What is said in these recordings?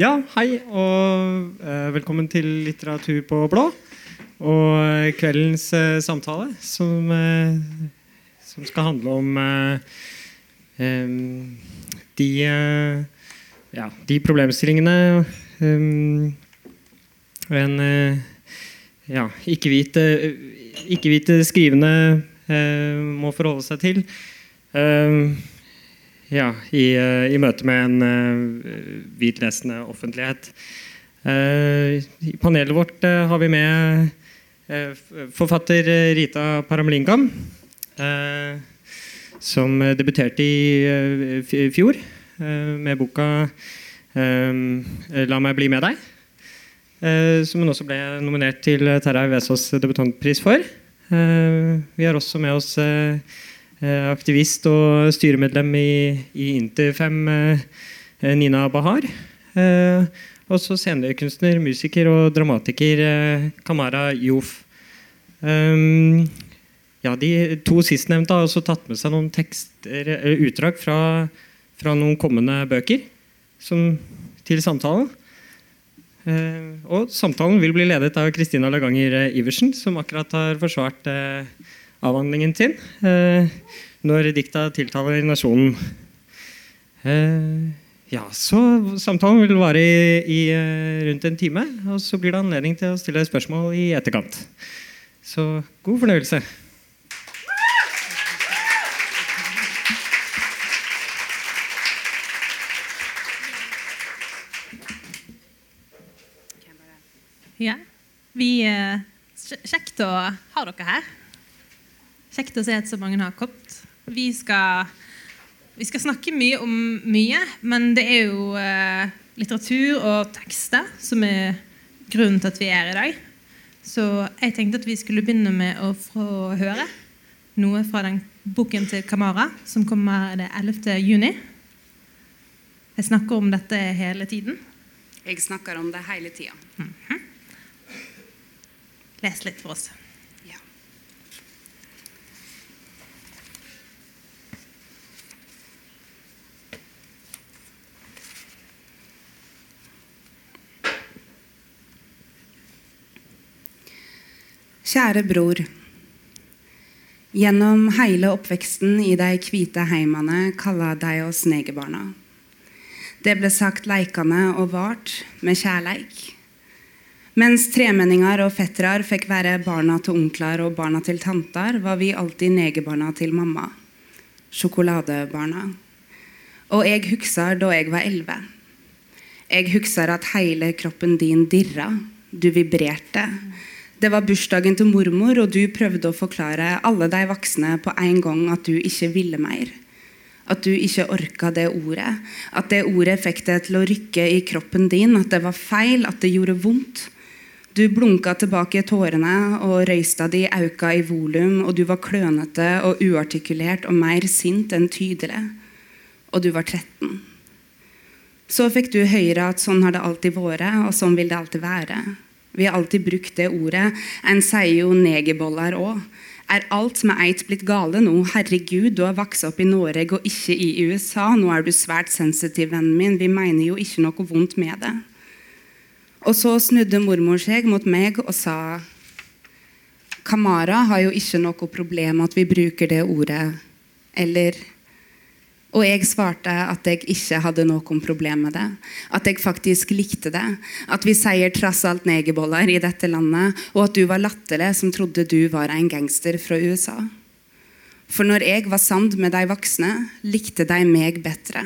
Ja, hei og eh, velkommen til Litteratur på blå. Og kveldens eh, samtale, som, eh, som skal handle om eh, de, eh, ja, de problemstillingene em, en eh, ja, ikke-hvite ikke-hvite skrivende eh, må forholde seg til. Eh, ja, i, eh, i møte med en uh, hvitlesende offentlighet. Eh, I panelet vårt eh, har vi med eh, forfatter eh, Rita Paramlingam. eh, som eh, debuterte i eh, fjor eh, med boka eh, 'La meg bli med deg'. Uh, som hun også ble nominert til Terra Vesaas debutantpris for. Uh, vi har også med oss eh, eh, aktivist og styremedlem i, i Interfem, eh, eh, Nina Bahar. Og også scenekunstner, musiker og dramatiker eh, Kamara. Um, ja, de to sistnevnte har også tatt med seg noen tekster, utdrag fra, fra noen kommende bøker som, til samtalen. Eh, og samtalen vil bli ledet av Kristina Laganger eh, Iversen, som akkurat har forsvart eh, avhandlingen sin eh, når dikta tiltaler nasjonen. Eh, ja, så Samtalen vil vare i, i eh, rundt en time, og så blir det anledning til å stille spørsmål i etterkant. Så god fornøyelse. Ja. Vi, kjekt å ha dere her. Kjekt å se at så mange har kommet. Vi skal, vi skal snakke mye om mye, men det er jo eh, litteratur og tekster som er grunnen til at vi er i dag. Så jeg tenkte at vi skulle begynne med å få høre noe fra den boken til Kamara, som kommer det 11. juni. Jeg snakker om dette hele tiden. Jeg snakker om det hele tida. Les litt for oss. Kjære bror. Gjennom hele oppveksten i de hvite heimene kalla de oss negerbarna. Det ble sagt leikende og vart med kjærleik. Mens tremenninger og fettere fikk være barna til onkler og barna til tanter, var vi alltid negerbarna til mamma. Sjokoladebarna. Og jeg husker da jeg var elleve. Jeg husker at hele kroppen din dirra. Du vibrerte. Det var bursdagen til mormor, og du prøvde å forklare alle de voksne på en gang at du ikke ville mer. At du ikke orka det ordet. At det ordet fikk deg til å rykke i kroppen din. At det var feil, at det gjorde vondt. Du blunka tilbake tårene, og røysta di auka i volum, og du var klønete og uartikulert og mer sint enn tydelig. Og du var 13. Så fikk du høre at sånn har det alltid vært, og sånn vil det alltid være. Vi har alltid brukt det ordet. En sier jo negerboller òg. Er alt med eit blitt gale nå? Herregud, du har vokst opp i Norge og ikke i USA. Nå er du svært sensitiv, vennen min. Vi mener jo ikke noe vondt med det. Og så snudde mormor seg mot meg og sa Kamara har jo ikke noe problem at vi bruker det ordet. Eller Og jeg svarte at jeg ikke hadde noe problem med det. At jeg faktisk likte det. At vi sier trass alt negerboller i dette landet. Og at du var latterlig som trodde du var en gangster fra USA. For når jeg var sammen med de voksne, likte de meg bedre.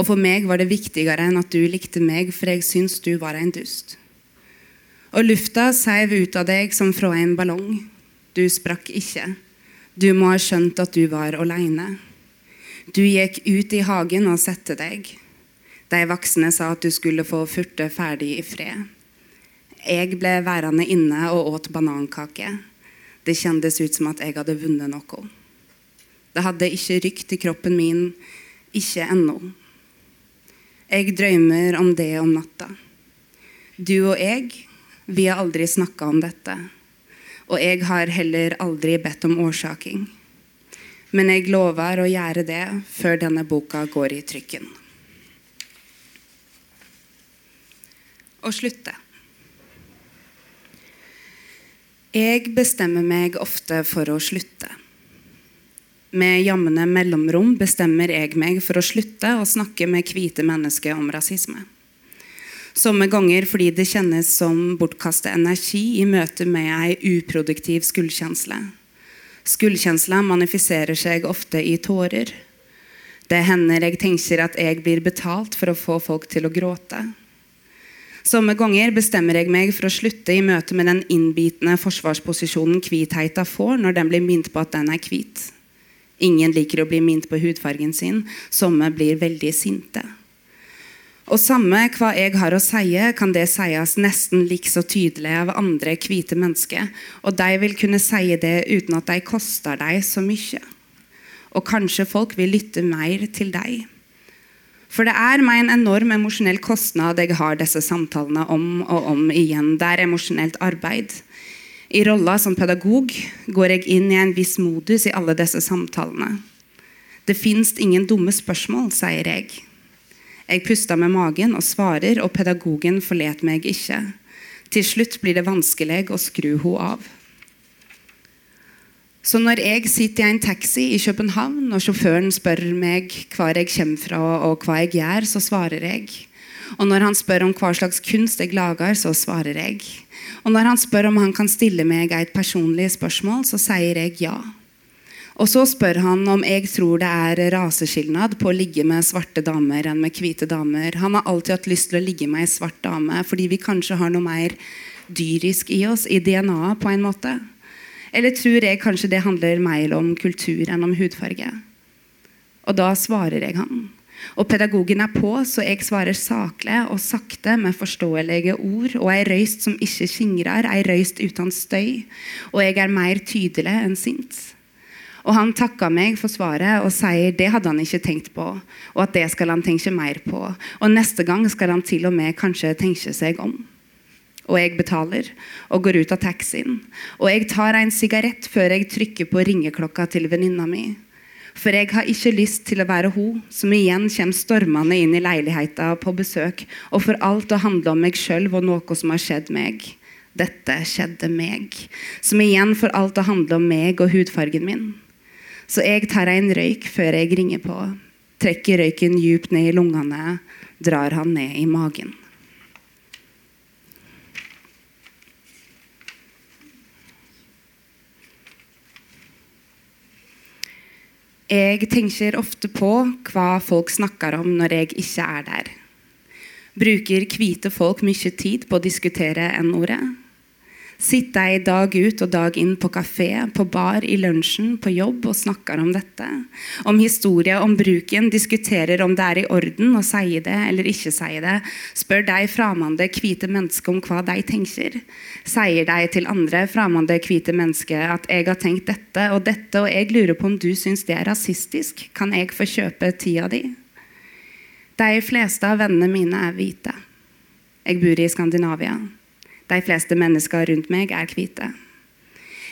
Og for meg var det viktigere enn at du likte meg, for jeg syns du var en dust. Og lufta seiv ut av deg som fra en ballong. Du sprakk ikke. Du må ha skjønt at du var aleine. Du gikk ut i hagen og sette deg. De voksne sa at du skulle få furte ferdig i fred. Jeg ble værende inne og åt banankake. Det kjentes ut som at jeg hadde vunnet noe. Det hadde ikke rykt i kroppen min, ikke ennå. Jeg drømmer om det om natta. Du og jeg, vi har aldri snakka om dette. Og jeg har heller aldri bedt om årsaking. Men jeg lover å gjøre det før denne boka går i trykken. å slutte. Jeg bestemmer meg ofte for å slutte. Med jevne mellomrom bestemmer jeg meg for å slutte å snakke med hvite mennesker om rasisme. Somme ganger fordi det kjennes som bortkastet energi i møte med ei uproduktiv skuldkjensle. Skuldkjensla manifiserer seg ofte i tårer. Det hender jeg tenker at jeg blir betalt for å få folk til å gråte. Somme ganger bestemmer jeg meg for å slutte i møte med den innbitende forsvarsposisjonen hvitheta får når den blir minnet på at den er hvit. Ingen liker å bli minnet på hudfargen sin. Somme blir veldig sinte. Og samme hva jeg har å si, kan det sies nesten likså tydelig av andre hvite mennesker. Og de vil kunne si det uten at de koster deg så mye. Og kanskje folk vil lytte mer til deg. For det er meg en enorm emosjonell kostnad jeg har disse samtalene om og om igjen. Det er emosjonelt arbeid. I rolla som pedagog går jeg inn i en viss modus i alle disse samtalene. Det fins ingen dumme spørsmål, sier jeg. Jeg puster med magen og svarer, og pedagogen forlet meg ikke. Til slutt blir det vanskelig å skru henne av. Så når jeg sitter i en taxi i København, og sjåføren spør meg hvor jeg kommer fra og hva jeg gjør, så svarer jeg. Og når han spør om hva slags kunst jeg lager, så svarer jeg. Og når han spør om han kan stille meg et personlig spørsmål, så sier jeg ja. Og så spør han om jeg tror det er raseskilnad på å ligge med svarte damer enn med hvite damer. Han har alltid hatt lyst til å ligge med ei svart dame fordi vi kanskje har noe mer dyrisk i oss, i DNA-et på en måte. Eller tror jeg kanskje det handler mer om kultur enn om hudfarge? Og da svarer jeg han. Og pedagogen er på, så jeg svarer saklig og sakte med forståelige ord og ei røyst som ikke skingrer, ei røyst uten støy. Og jeg er mer tydelig enn sint. Og han takka meg for svaret og sier det hadde han ikke tenkt på, og at det skal han tenke mer på. Og neste gang skal han til og med kanskje tenke seg om. Og jeg betaler og går ut av taxien. Og jeg tar en sigarett før jeg trykker på ringeklokka til venninna mi. For jeg har ikke lyst til å være hun som igjen kommer stormende inn i leiligheten på besøk og får alt å handle om meg sjøl og noe som har skjedd meg. Dette skjedde meg. Som igjen får alt å handle om meg og hudfargen min. Så jeg tar en røyk før jeg ringer på. Trekker røyken djupt ned i lungene, drar han ned i magen. Jeg tenker ofte på hva folk snakker om når jeg ikke er der. Bruker hvite folk mye tid på å diskutere N-ordet? Sitter jeg dag ut og dag inn på kafé, på bar, i lunsjen, på jobb og snakker om dette. Om historie, om bruken, diskuterer om det er i orden å si det eller ikke si det. Spør de fremmede hvite mennesker om hva de tenker. Sier de til andre fremmede hvite mennesker at 'jeg har tenkt dette og dette', og jeg lurer på om du syns det er rasistisk. Kan jeg få kjøpe tida di? De fleste av vennene mine er hvite. Jeg bor i Skandinavia. De fleste mennesker rundt meg er hvite.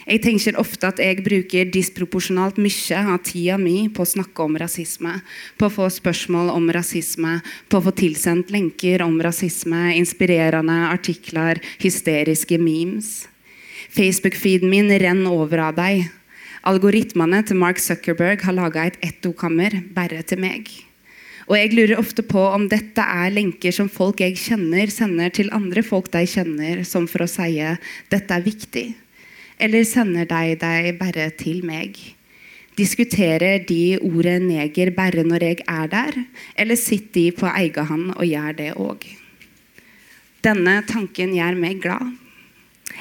Jeg tenker ofte at jeg bruker disproporsjonalt mye av tida mi på å snakke om rasisme, på å få spørsmål om rasisme, på å få tilsendt lenker om rasisme, inspirerende artikler, hysteriske memes. Facebook-feeden min renner over av deg. Algoritmene til Mark Zuckerberg har laga et ettokammer bare til meg. Og jeg lurer ofte på om dette er lenker som folk jeg kjenner, sender til andre folk de kjenner, som for å si 'dette er viktig'. Eller sender de dem bare til meg? Diskuterer de ordet 'neger' bare når jeg er der, eller sitter de på egen hånd og gjør det òg? Denne tanken gjør meg glad.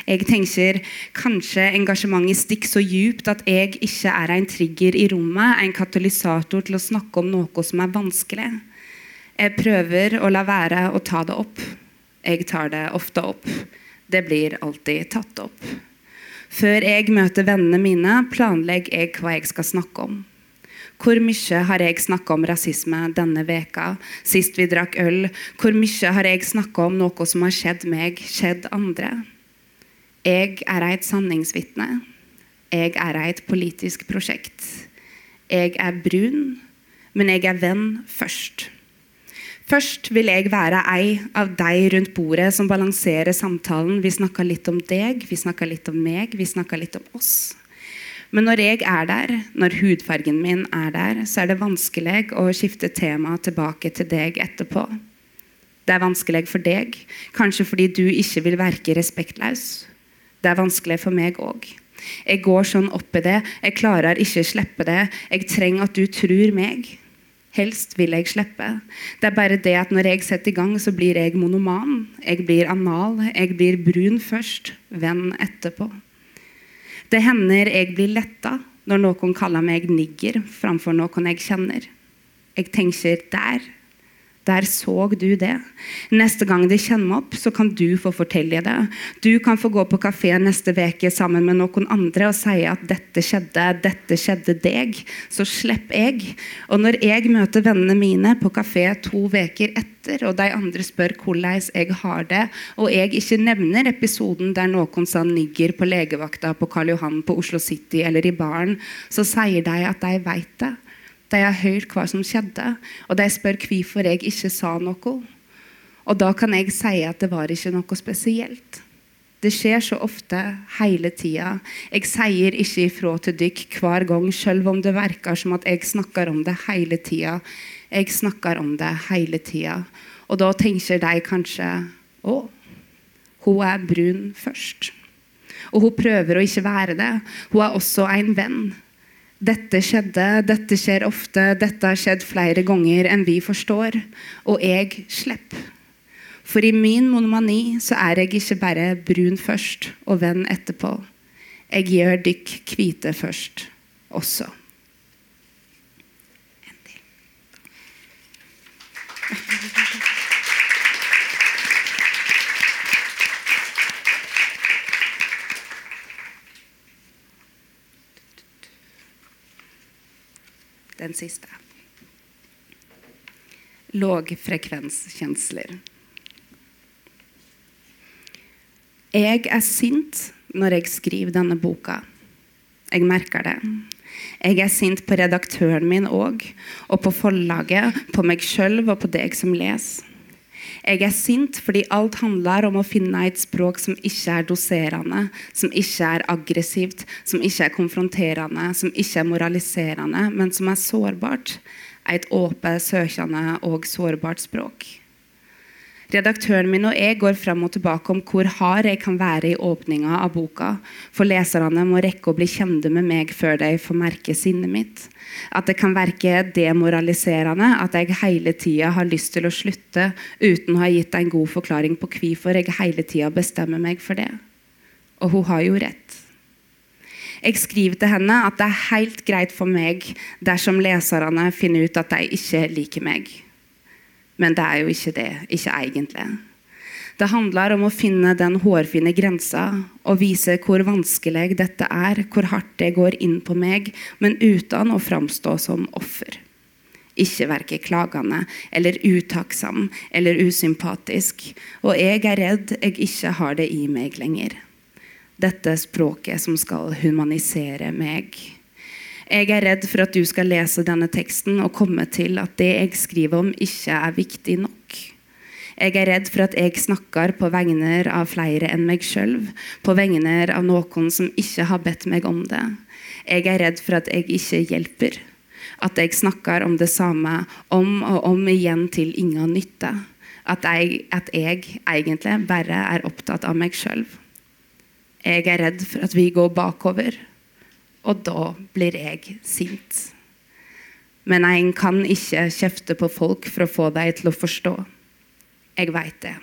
Jeg tenker kanskje engasjementet stikker så djupt at jeg ikke er en trigger i rommet, en katalysator til å snakke om noe som er vanskelig. Jeg prøver å la være å ta det opp. Jeg tar det ofte opp. Det blir alltid tatt opp. Før jeg møter vennene mine, planlegger jeg hva jeg skal snakke om. Hvor mye har jeg snakka om rasisme denne veka, sist vi drakk øl? Hvor mye har jeg snakka om noe som har skjedd meg, skjedd andre? Jeg er et sanningsvitne. Jeg er et politisk prosjekt. Jeg er brun, men jeg er venn først. Først vil jeg være ei av deg rundt bordet som balanserer samtalen. Vi snakka litt om deg, vi snakka litt om meg, vi snakka litt om oss. Men når jeg er der, når hudfargen min er der, så er det vanskelig å skifte tema tilbake til deg etterpå. Det er vanskelig for deg, kanskje fordi du ikke vil verke respektløs. Det er vanskelig for meg òg. Jeg går sånn opp i det, jeg klarer ikke å slippe det. Jeg trenger at du tror meg. Helst vil jeg slippe. Det er bare det at når jeg setter i gang, så blir jeg monoman. Jeg blir anal. Jeg blir brun først, venn etterpå. Det hender jeg blir letta når noen kaller meg nigger framfor noen jeg kjenner. Jeg tenker der der så du det. Neste gang det kommer opp, så kan du få fortelle det. Du kan få gå på kafé neste uke sammen med noen andre og si at 'dette skjedde, dette skjedde deg'. Så slipper jeg. Og når jeg møter vennene mine på kafé to uker etter, og de andre spør hvordan jeg har det, og jeg ikke nevner episoden der noen sa 'nigger' på legevakta på Karl Johan på Oslo City eller i baren, så sier de at de vet det. De jeg hørt hva som skjedde, og de spør hvorfor jeg ikke sa noe. Og da kan jeg si at det var ikke noe spesielt. Det skjer så ofte hele tida. Jeg sier ikke ifra til dykk hver gang, selv om det verker som at jeg snakker om det hele tida. Jeg snakker om det hele tida. Og da tenker de kanskje å, hun er brun først. Og hun prøver å ikke være det. Hun er også en venn. Dette skjedde, dette skjer ofte, dette har skjedd flere ganger enn vi forstår. Og jeg slipper. For i min monomani så er jeg ikke bare brun først og venn etterpå. Jeg gjør dykk hvite først også. En til. Den siste. Lågfrekvenskjensler. Jeg er sint når jeg skriver denne boka. Jeg merker det. Jeg er sint på redaktøren min òg, og på forlaget, på meg sjøl og på deg som leser. Jeg er sint fordi alt handler om å finne et språk som ikke er doserende, som ikke er aggressivt, som ikke er konfronterende, som ikke er moraliserende, men som er sårbart. Et åpent, søkende og sårbart språk. Redaktøren min og jeg går frem og tilbake om hvor hard jeg kan være i åpninga av boka, for leserne må rekke å bli kjente med meg før de får merke sinnet mitt. At det kan virke demoraliserende at jeg hele tida har lyst til å slutte uten å ha gitt en god forklaring på hvorfor jeg hele tida bestemmer meg for det. Og hun har jo rett. Jeg skriver til henne at det er helt greit for meg dersom leserne finner ut at de ikke liker meg. Men det er jo ikke det. Ikke egentlig. Det handler om å finne den hårfine grensa og vise hvor vanskelig dette er, hvor hardt det går inn på meg, men uten å framstå som offer. Ikke verke klagende eller utakksam eller usympatisk. Og jeg er redd jeg ikke har det i meg lenger. Dette språket som skal humanisere meg. Jeg er redd for at du skal lese denne teksten og komme til at det jeg skriver om, ikke er viktig nok. Jeg er redd for at jeg snakker på vegne av flere enn meg sjøl, på vegne av noen som ikke har bedt meg om det. Jeg er redd for at jeg ikke hjelper. At jeg snakker om det samme om og om igjen til ingen nytte. At jeg, at jeg egentlig bare er opptatt av meg sjøl. Jeg er redd for at vi går bakover, og da blir jeg sint. Men en kan ikke kjefte på folk for å få dem til å forstå. Jeg veit det.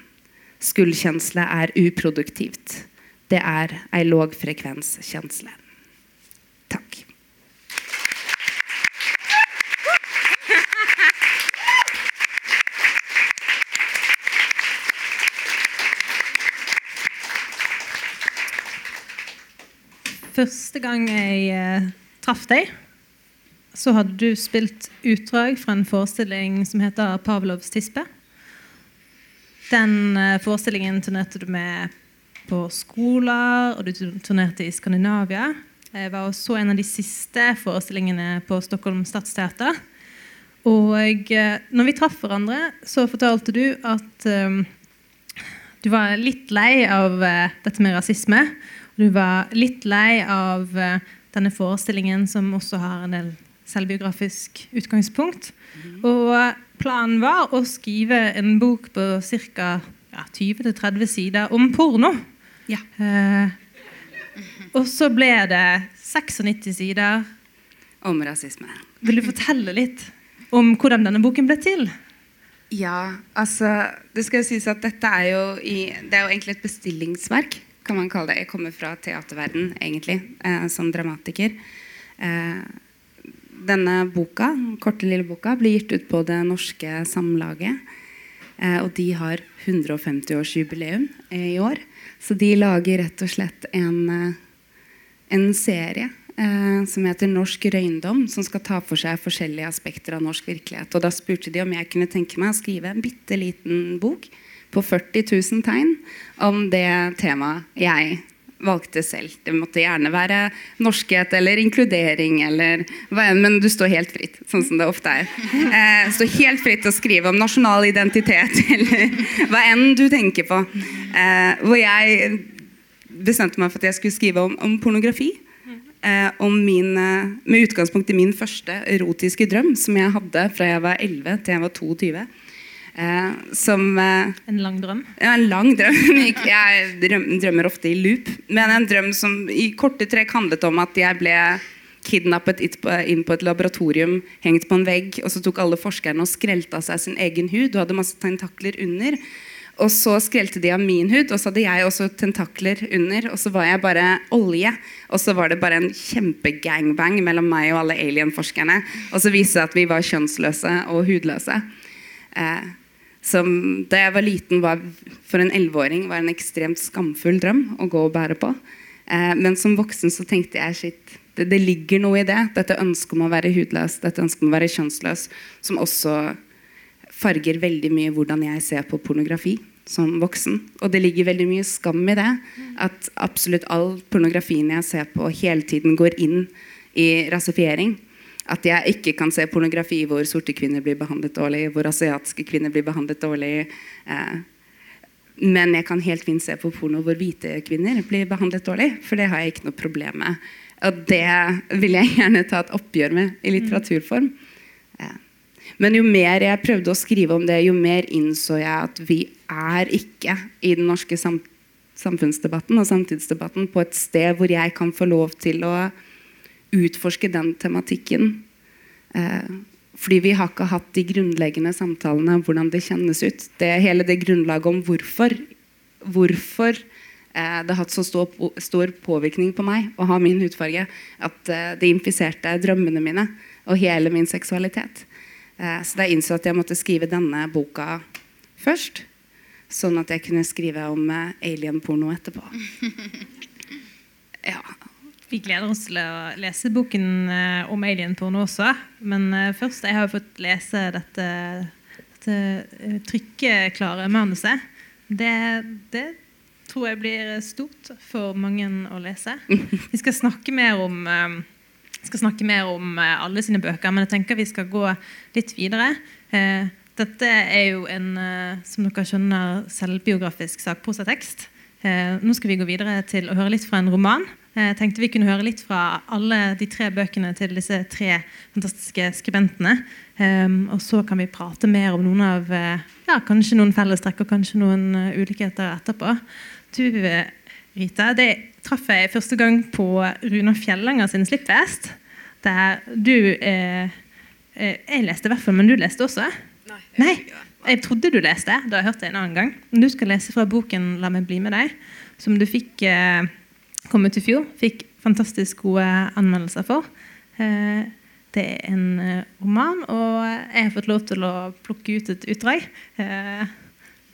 Skuldkjensle er uproduktivt. Det er ei lågfrekvenskjensle. Første gang jeg eh, traff deg, så hadde du spilt utdrag fra en forestilling som heter 'Pavlovs tispe'. Den eh, forestillingen turnerte du med på skoler, og du turnerte i Skandinavia. Jeg var også en av de siste forestillingene på Stockholm Stadsteater. Og eh, når vi traff hverandre, så fortalte du at eh, du var litt lei av eh, dette med rasisme. Du var litt lei av eh, denne forestillingen som også har en del selvbiografisk utgangspunkt. Og eh, planen var å skrive en bok på ca. Ja, 20-30 sider om porno. Ja. Eh, og så ble det 96 sider. Om rasisme. Vil du fortelle litt om hvordan denne boken ble til? Ja, altså Det skal jo sies at dette er jo, i, det er jo egentlig et bestillingsverk, kan man kalle det. Jeg kommer fra teaterverden, egentlig, eh, som dramatiker. Eh, denne boka, korte lille boka blir gitt ut på Det Norske Samlaget. Eh, og de har 150-årsjubileum i år. Så de lager rett og slett en, eh, en serie eh, som heter Norsk røyndom, som skal ta for seg forskjellige aspekter av norsk virkelighet. Og da spurte de om jeg kunne tenke meg å skrive en bitte liten bok på 40 000 tegn om det temaet jeg valgte selv. Det måtte gjerne være norskhet eller inkludering eller hva enn, men du står helt fritt, sånn som det ofte er. Eh, står helt fritt til å skrive om nasjonal identitet eller hva enn du tenker på. Eh, hvor jeg bestemte meg for at jeg skulle skrive om, om pornografi. Eh, om min, eh, med utgangspunkt i min første erotiske drøm, som jeg hadde fra jeg var 11 til jeg var 22. Eh, som eh, En lang drøm? ja, en lang drøm. Jeg drømmer ofte i loop. Men en drøm som i korte trekk handlet om at jeg ble kidnappet inn på- et laboratorium, hengt på en vegg, og så tok alle forskerne og skrelte av seg sin egen hud og hadde masse tentakler under. Og så skrelte de av min hud, og så hadde jeg også tentakler under. Og så var jeg bare olje. Og så var det bare en kjempegangbang mellom meg og alle alien-forskerne. Og så viste det at vi var kjønnsløse og hudløse. Eh, som da jeg var liten, var for en elleveåring var en ekstremt skamfull drøm å gå og bære på. Eh, men som voksen så tenkte jeg shit, det, det ligger noe i det. Dette ønsket om å være hudløs, dette ønsket om å være kjønnsløs, som også farger veldig mye hvordan jeg ser på pornografi som voksen. Og det ligger veldig mye skam i det. At absolutt all pornografien jeg ser på, hele tiden går inn i rasifiering. At jeg ikke kan se pornografi hvor sorte kvinner blir behandlet dårlig, hvor asiatiske kvinner blir behandlet dårlig. Eh, men jeg kan helt fint se på porno hvor hvite kvinner blir behandlet dårlig. For det har jeg ikke noe problem med. Og det vil jeg gjerne ta et oppgjør med i litteraturform. Eh, Men jo mer jeg prøvde å skrive om det, jo mer innså jeg at vi er ikke i den norske samfunnsdebatten og samtidsdebatten på et sted hvor jeg kan få lov til å utforske den tematikken. Eh, fordi vi har ikke hatt de grunnleggende samtalene om hvordan det kjennes ut. Det er hele det grunnlaget om hvorfor, hvorfor eh, det har hatt så stor, stor påvirkning på meg å ha min hudfarge at eh, det infiserte drømmene mine og hele min seksualitet. Eh, så da innså jeg at jeg måtte skrive denne boka først. Sånn at jeg kunne skrive om eh, alien-porno etterpå. Ja. Vi gleder oss til å lese boken eh, om alien-porno også. Men eh, først, jeg har fått lese dette, dette eh, trykkeklare manuset. Det, det tror jeg blir stort for mange å lese. Vi skal snakke mer om skal snakke mer om alle sine bøker, men jeg tenker vi skal gå litt videre. Dette er jo en som dere skjønner, selvbiografisk sakprosatekst. Nå skal vi gå videre til å høre litt fra en roman. Eh, Jeg tenkte vi kunne høre litt fra alle de tre bøkene til disse tre fantastiske skribentene. Eh, Og så kan vi prate mer om noen av eh, ja, kanskje noen fellestrekk og kanskje noen eh, ulikheter etterpå. Du, Rita, det traff jeg første gang på Runar Fjellanger sin slippvest. Der du eh, Jeg leste i hvert fall, men du leste også? Nei. Nei, jeg trodde du leste. Da jeg hørte det en annen gang. Men Du skal lese fra boken 'La meg bli med deg', som du fikk eh, kom ut i fjor. Fikk fantastisk gode anmeldelser for. Eh, det er en eh, roman, og jeg har fått lov til å plukke ut et utdrag. Eh,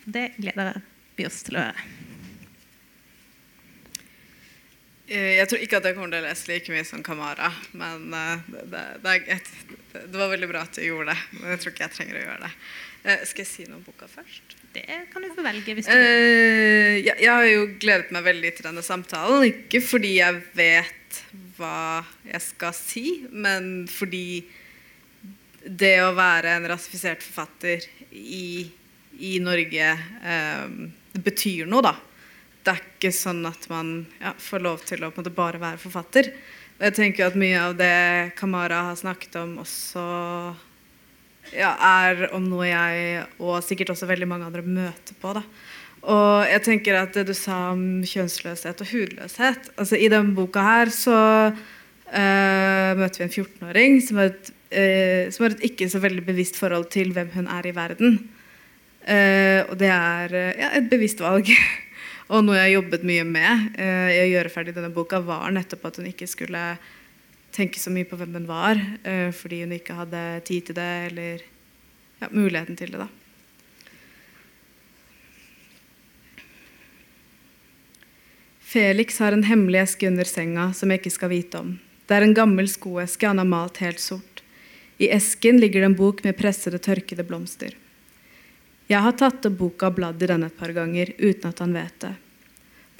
det gleder vi oss til å høre. Jeg tror ikke at jeg kommer til å lese like mye som Kamara, men det, det, det, det var veldig bra at du gjorde det. Men jeg tror ikke jeg trenger å gjøre det. Eh, Skal jeg si noe om boka først? Det kan du få velge hvis du vil. Eh, jeg, jeg har jo gledet meg veldig til denne samtalen. Ikke fordi jeg vet hva jeg skal si, men fordi det å være en rasifisert forfatter i, i Norge um, betyr noe, da. Det er ikke sånn at man ja, får lov til å måte, bare være forfatter. Jeg tenker at mye av det Kamara har snakket om, også ja, er om noe jeg og sikkert også veldig mange andre møter på. da. Og jeg tenker at det du sa om kjønnsløshet og hudløshet altså I denne boka her så uh, møter vi en 14-åring som, uh, som, har et ikke så veldig bevisst forhold til hvem hun er i verden. Uh, og det er ja, et bevisst valg. og noe jeg har jobbet mye med i å gjøre ferdig denne boka, var nettopp at hun ikke skulle tenke så mye på hvem hun var, fordi hun ikke hadde tid til det eller ja, muligheten til det. da. Felix har en hemmelig eske under senga som jeg ikke skal vite om. Det er en gammel skoeske han har malt helt sort. I esken ligger det en bok med pressede, tørkede blomster. Jeg har tatt opp boka og bladd i den et par ganger uten at han vet det.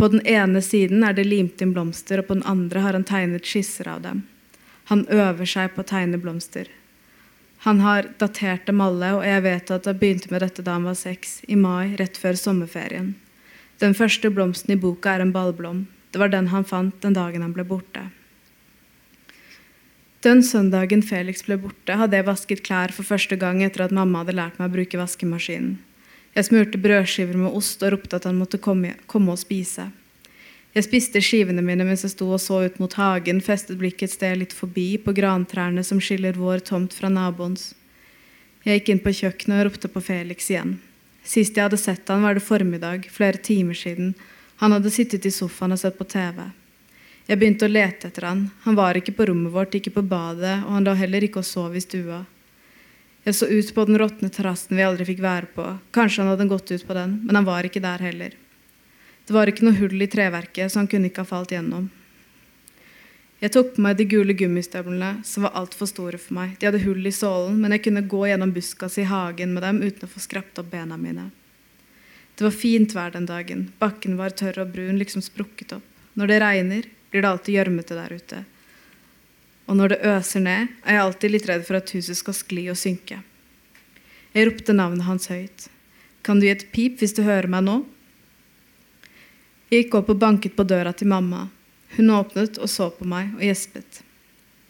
På den ene siden er det limt inn blomster, og på den andre har han tegnet skisser av dem. Han øver seg på å tegne blomster. Han har datert dem alle, og jeg vet at han begynte med dette da han var seks, i mai, rett før sommerferien. Den første blomsten i boka er en ballblom. Det var den han fant den dagen han ble borte. Den søndagen Felix ble borte, hadde jeg vasket klær for første gang etter at mamma hadde lært meg å bruke vaskemaskinen. Jeg smurte brødskiver med ost og ropte at han måtte komme, komme og spise. Jeg spiste skivene mine mens jeg sto og så ut mot hagen, festet blikket et sted litt forbi, på grantrærne som skiller vår tomt fra naboens. Jeg gikk inn på kjøkkenet og ropte på Felix igjen. Sist jeg hadde sett han var det formiddag, flere timer siden. Han hadde sittet i sofaen og sett på TV. Jeg begynte å lete etter han. Han var ikke på rommet vårt, ikke på badet, og han lå heller ikke og sov i stua. Jeg så ut på den råtne terrassen vi aldri fikk være på. Kanskje han hadde gått ut på den, men han var ikke der heller. Det var ikke noe hull i treverket, så han kunne ikke ha falt gjennom. Jeg tok på meg de gule gummistøvlene, som var altfor store for meg. De hadde hull i sålen, men jeg kunne gå gjennom buskas i hagen med dem uten å få skrapt opp bena mine. Det var fint vær den dagen. Bakken var tørr og brun, liksom sprukket opp. Når det regner, blir det alltid gjørmete der ute. Og når det øser ned, er jeg alltid litt redd for at huset skal skli og synke. Jeg ropte navnet hans høyt. Kan du gi et pip hvis du hører meg nå? Jeg gikk opp og banket på døra til mamma. Hun åpnet og så på meg og gjespet.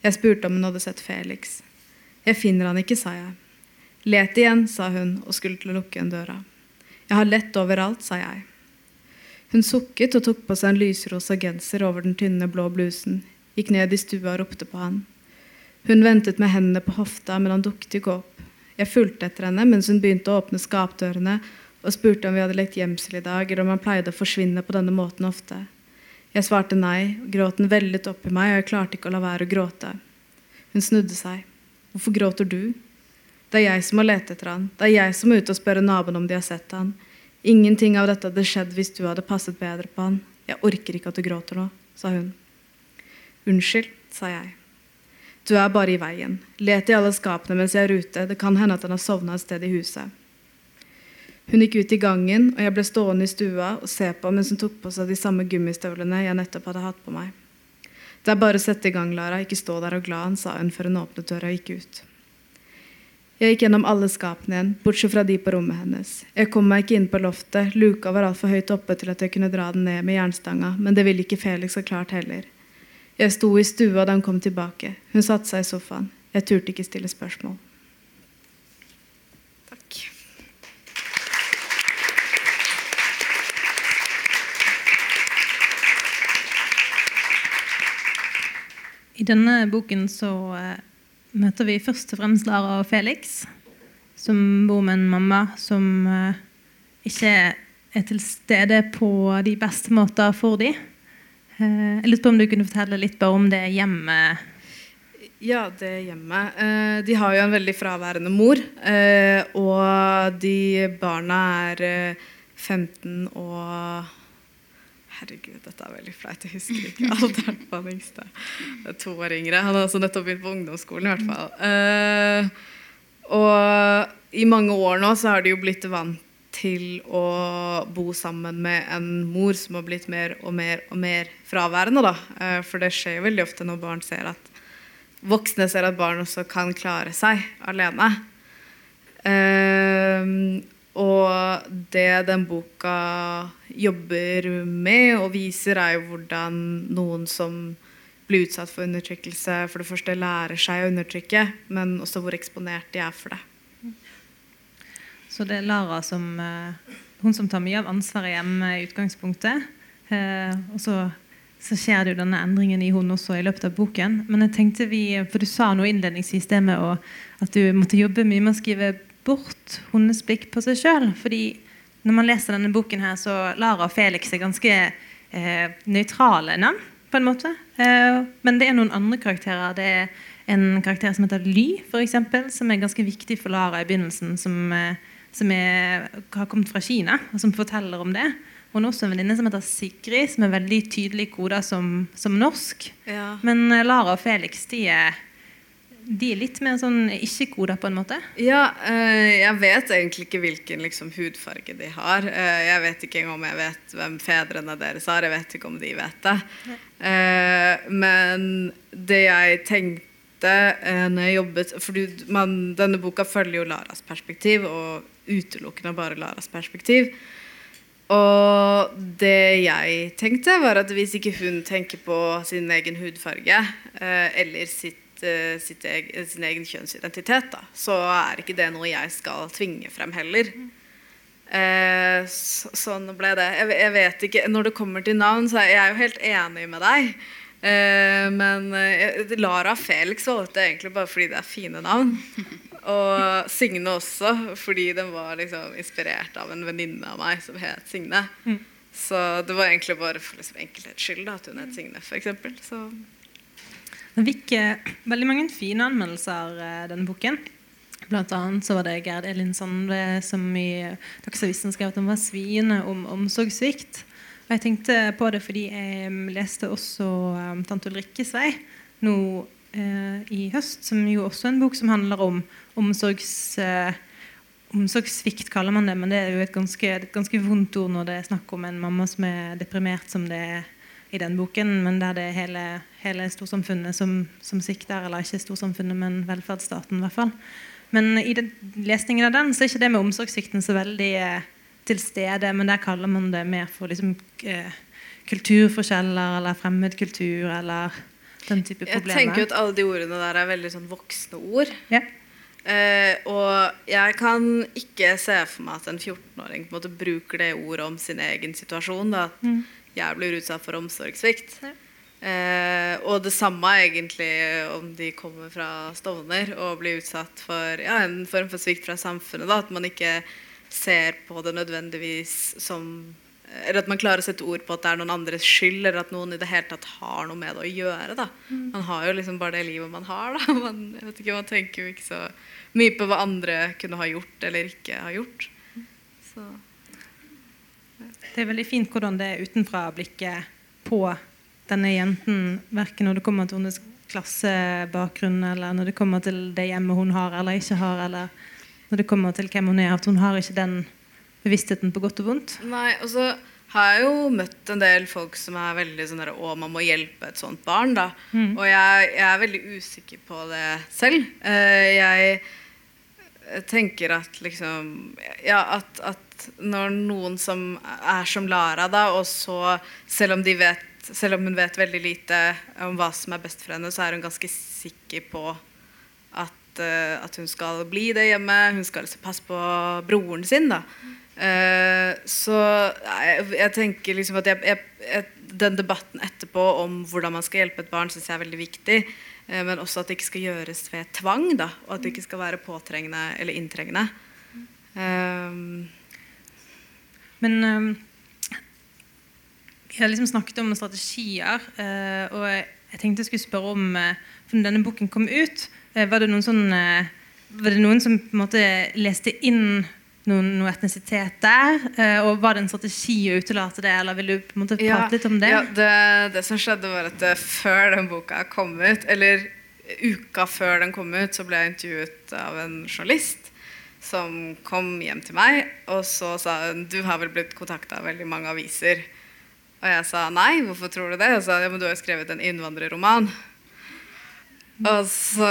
Jeg spurte om hun hadde sett Felix. Jeg finner han ikke, sa jeg. Let igjen, sa hun og skulle til å lukke igjen døra. Jeg har lett overalt, sa jeg. Hun sukket og tok på seg en lysrosa genser over den tynne, blå blusen, gikk ned i stua og ropte på han. Hun ventet med hendene på hofta, men han dukket ikke opp. Jeg fulgte etter henne mens hun begynte å åpne skapdørene og spurte om vi hadde lekt gjemsel i dag, eller om han pleide å forsvinne på denne måten ofte. Jeg svarte nei, og gråten vellet opp i meg, og jeg klarte ikke å la være å gråte. Hun snudde seg. Hvorfor gråter du? Det er jeg som har lett etter han. Det er jeg som må ut og spørre naboene om de har sett han. Ingenting av dette hadde skjedd hvis du hadde passet bedre på han. Jeg orker ikke at du gråter nå, sa hun. Unnskyld, sa jeg. Du er bare i veien. Let i alle skapene mens jeg er ute. Det kan hende at han har sovna et sted i huset. Hun gikk ut i gangen, og jeg ble stående i stua og se på mens hun tok på seg de samme gummistøvlene jeg nettopp hadde hatt på meg. Det er bare å sette i gang, Lara, ikke stå der og glad, sa hun før hun åpnet døra og gikk ut. Jeg gikk gjennom alle skapene igjen, bortsett fra de på rommet hennes. Jeg kom meg ikke inn på loftet, luka var altfor høyt oppe til at jeg kunne dra den ned med jernstanga, men det ville ikke Felix ha klart heller. Jeg sto i stua da hun kom tilbake. Hun satte seg i sofaen. Jeg turte ikke stille spørsmål. I denne boken så uh, møter vi først og fremst Lara og Felix, som bor med en mamma som uh, ikke er til stede på de beste måter for dem. Uh, jeg lurte på om du kunne fortelle litt bare om det hjemmet? Ja, det hjemmet. de har jo en veldig fraværende mor. og de barna er 15 og Herregud, dette er veldig flaut. Jeg husker ikke alderen på han yngste. To år yngre. Han har altså nettopp begynt på ungdomsskolen, i hvert fall. Uh, og i mange år nå så har de jo blitt vant til å bo sammen med en mor som har blitt mer og mer og mer fraværende. da. Uh, for det skjer veldig ofte når barn ser at voksne ser at barn også kan klare seg alene. Ehm, og det den boka jobber med og viser, er jo hvordan noen som blir utsatt for undertrykkelse, for det første lærer seg å undertrykke, men også hvor eksponert de er for det. Så det er Lara som eh, hun som tar mye av ansvaret hjemme i utgangspunktet. Eh, og så, så, skjer det jo denne endringen i hun også i løpet av boken. Men jeg tenkte vi, for du sa noe innledningsvis det med å, at du måtte jobbe mye med å skrive bort hennes blikk på seg sjøl. Fordi når man leser denne boken, her, så Lara og Felix er ganske eh, nøytrale navn. på en måte. Eh, men det er noen andre karakterer. Det er en karakter som heter Ly, for eksempel, som er ganske viktig for Lara i begynnelsen. Som, eh, som er, har kommet fra Kina, og som forteller om det. Hun har også en venninne som heter Sigrid, som er veldig tydelig koda som, som norsk. Ja. Men eh, Lara og Felix de er de er litt mer sånn ikke-koda på en måte? Ja, eh, jeg vet egentlig ikke hvilken liksom, hudfarge de har. Eh, jeg vet ikke engang om jeg vet hvem fedrene deres har. Jeg vet ikke om de vet det. Eh, men det jeg tenkte når jeg jobbet For man, denne boka følger jo Laras perspektiv, og utelukkende bare Laras perspektiv. Og det jeg tenkte, var at hvis ikke hun tenker på sin egen hudfarge eller sitt uh, egen, sin egen kjønnsidentitet, da, så er ikke det noe jeg skal tvinge frem heller. Eh, så, sånn ble det. Jeg, jeg, vet ikke, Når det kommer til navn, så er jeg jo helt enig med deg. Eh, men Lara Felix valgte jeg egentlig bare fordi det er fine navn. Og Signe også, fordi den var liksom inspirert av en venninne av meg som het Signe. Mm. Så det var egentlig bare for liksom enkelhets skyld da, at hun het Signe, f.eks. Den fikk eh, veldig mange fine anmeldelser, eh, denne boken. Blant annet så var det Gerd Elin Sande som i Dagsavisen skrev at han var sviende om omsorgssvikt. Og jeg tenkte på det fordi jeg mm, leste også um, Tante Ulrikkes vei nå eh, i høst, som jo også er en bok som handler om omsorgs, eh, omsorgssvikt, kaller man det. Men det er jo et ganske, et ganske vondt ord når det er snakk om en mamma som er deprimert som det er i den boken, men der det hele, hele storsamfunnet som, som sikter, eller ikke storsamfunnet, men velferdsstaten i hvert fall. Men i den, lesningen av den så er ikke det med omsorgssvikten så veldig eh, til stede, men der kaller man det mer for liksom, eh, kulturforskjeller eller fremmedkultur eller den type problemer. Jeg tenker at alle de ordene der er veldig sånn voksne ord. Ja. Eh, og jeg kan ikke se for meg at en 14-åring bruker det ordet om sin egen situasjon. Da. Mm jeg blir utsatt for omsorgssvikt. Ja. Eh, og det samme egentlig om de kommer fra Stovner og blir utsatt for ja, en form for svikt fra samfunnet. Da, at man ikke ser på det nødvendigvis som Eller at man klarer å sette ord på at det er noen andres skyld, eller at noen i det hele tatt har noe med det å gjøre. Da. Mm. Man har jo liksom bare det livet man har. Da. Man, vet ikke, man tenker jo ikke så mye på hva andre kunne ha gjort eller ikke ha gjort. Så det er veldig fint hvordan det er utenfra-blikket på denne jenten, verken når det kommer til hennes klassebakgrunn, eller når det kommer til det hjemmet hun har eller ikke har, eller når det kommer til hvem hun er. At hun har ikke den bevisstheten på godt og vondt. Nei, og så har jeg jo møtt en del folk som er veldig sånn der, Å, man må hjelpe et sånt barn, da. Mm. Og jeg, jeg, er veldig usikker på det selv. Uh, jeg tenker at liksom Ja, at, at når noen som er som Lara, da, og så selv om, de vet, selv om, hun vet veldig lite om hva som er best for henne, så er hun ganske sikker på at, uh, at hun skal bli det hjemme. Hun skal liksom passe på broren sin. da. Uh, så jeg, jeg, tenker liksom at jeg, jeg, den debatten etterpå om hvordan man skal hjelpe et barn, syns jeg er veldig viktig. Uh, men også at det ikke skal gjøres ved tvang, da, og at det ikke skal være påtrengende eller inntrengende. Um, men vi har liksom snakket om strategier, uh, og jeg tenkte jeg skulle spørre om For når denne boken kom ut, uh, var, det sånn, var det noen som måte leste inn noen, noe etnisitet der? og Var det en strategi å utelate det, eller vil du på en måte prate ja, litt om det? Ja, det, det, som skjedde var at Før den boka kom ut, eller uka før den kom ut, så ble jeg intervjuet av en journalist som kom hjem til meg, og så sa hun du har vel blitt kontakta av veldig mange aviser. Og jeg sa nei, hvorfor tror du det? Og sa ja, men du har jo skrevet en innvandrerroman. Og så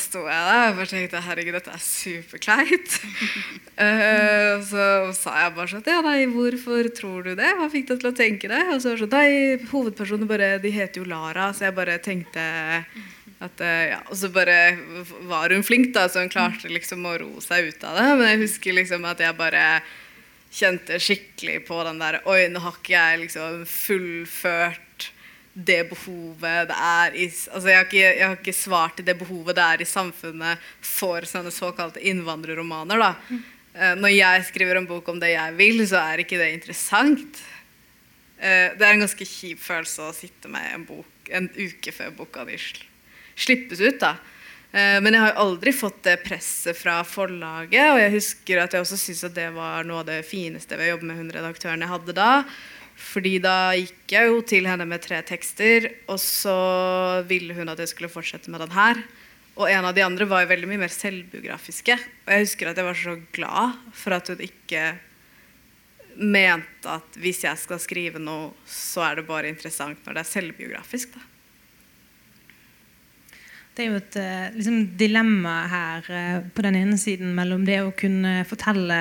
sto jeg der og bare tenkte herregud, dette er superkleint. uh, så sa jeg bare sånn Ja, nei, hvorfor tror du det? Hva fikk deg til å tenke det? Og så var det sånn Nei, hovedpersonen bare De heter jo Lara, så jeg bare tenkte at uh, Ja, og så bare var hun flink, da, så hun klarte liksom å ro seg ut av det. Men jeg husker liksom at jeg bare kjente skikkelig på den der Oi, nå har ikke jeg liksom fullført det behovet det er i altså jeg har, ikke, jeg har ikke svart til det behovet det er i samfunnet for sånne såkalte innvandrerromaner. da. Uh, når jeg skriver en bok om det jeg vil, så er ikke det interessant. Uh, det er en ganske kjip følelse å sitte med en bok en uke før boka di slippes ut. da. Uh, men jeg har jo aldri fått det presset fra forlaget, og jeg husker at jeg også syntes at det var noe av det fineste ved å jobbe med hun redaktøren jeg hadde da fordi da gikk jeg jo til henne med tre tekster, og så ville hun at jeg skulle fortsette med den her. Og en av de andre var jo veldig mye mer selvbiografiske. Og jeg husker at jeg var så glad for at hun ikke mente at hvis jeg skal skrive noe, så er det bare interessant når det er selvbiografisk. da. Det er jo et eh, liksom, dilemma her eh, på den ene siden mellom det å kunne fortelle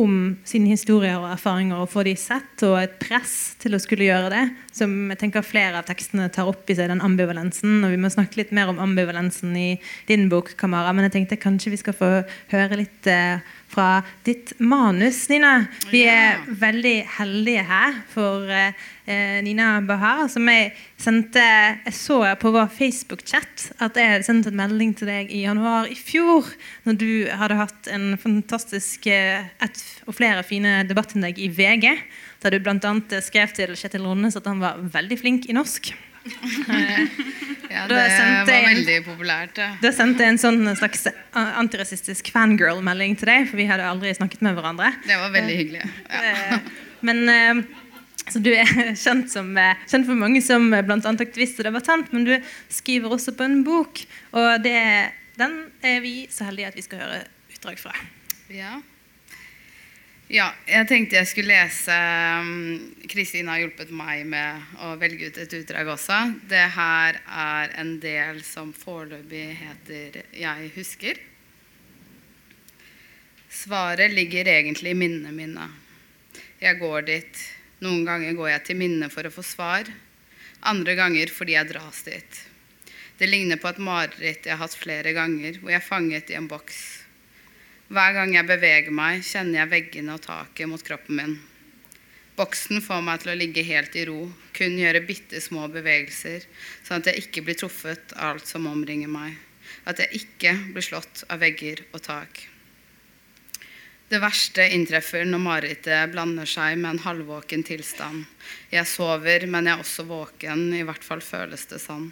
om sine historier og erfaringer og få de sett, og et press til å skulle gjøre det. Som jeg tenker flere av tekstene tar opp i seg, den ambivalensen. Og vi må snakke litt mer om ambivalensen i din bok, Kamara. Men jeg tenkte kanskje vi skal få høre litt eh, fra ditt manus, Nina. Vi er veldig heldige her for eh, Nina Bahar, som jeg sendte Jeg så på vår Facebook-chat at jeg sendte en melding til deg i januar i fjor, når du hadde hatt en fantastisk eh, et og flere fine debattinnlegg i VG, der du bl.a. skrev til Kjetil Ronnes at han var veldig flink i norsk. Ja, det var veldig populært. Ja. Da sendte jeg en sånn slags antirasistisk fangirl-melding til deg, for vi hadde aldri snakket med hverandre. Det var veldig hyggelig. Ja. Eh, men eh, så Du er kjent, som, eh, kjent for mange som bl.a. aktivist og debattant, men du skriver også på en bok. Og det, den er vi så heldige at vi skal høre utdrag fra. Ja. Ja, jeg tenkte jeg skulle lese um, Kristin har hjulpet meg med å velge ut et utdrag også. Det her er en del som foreløpig heter 'Jeg husker'. Svaret ligger egentlig i minnene mine. Jeg går dit. Noen ganger går jeg til minnet for å få svar. Andre ganger fordi jeg dras dit. Det ligner på et mareritt jeg har hatt flere ganger, hvor jeg er fanget i en boks. Hver gang jeg beveger meg, kjenner jeg veggene og taket mot kroppen min. Boksen får meg til å ligge helt i ro, kun gjøre bitte små bevegelser, sånn at jeg ikke blir truffet av alt som omringer meg. At jeg ikke blir slått av vegger og tak. Det verste inntreffer når marerittet blander seg med en halvvåken tilstand. Jeg sover, men jeg er også våken, i hvert fall føles det sånn.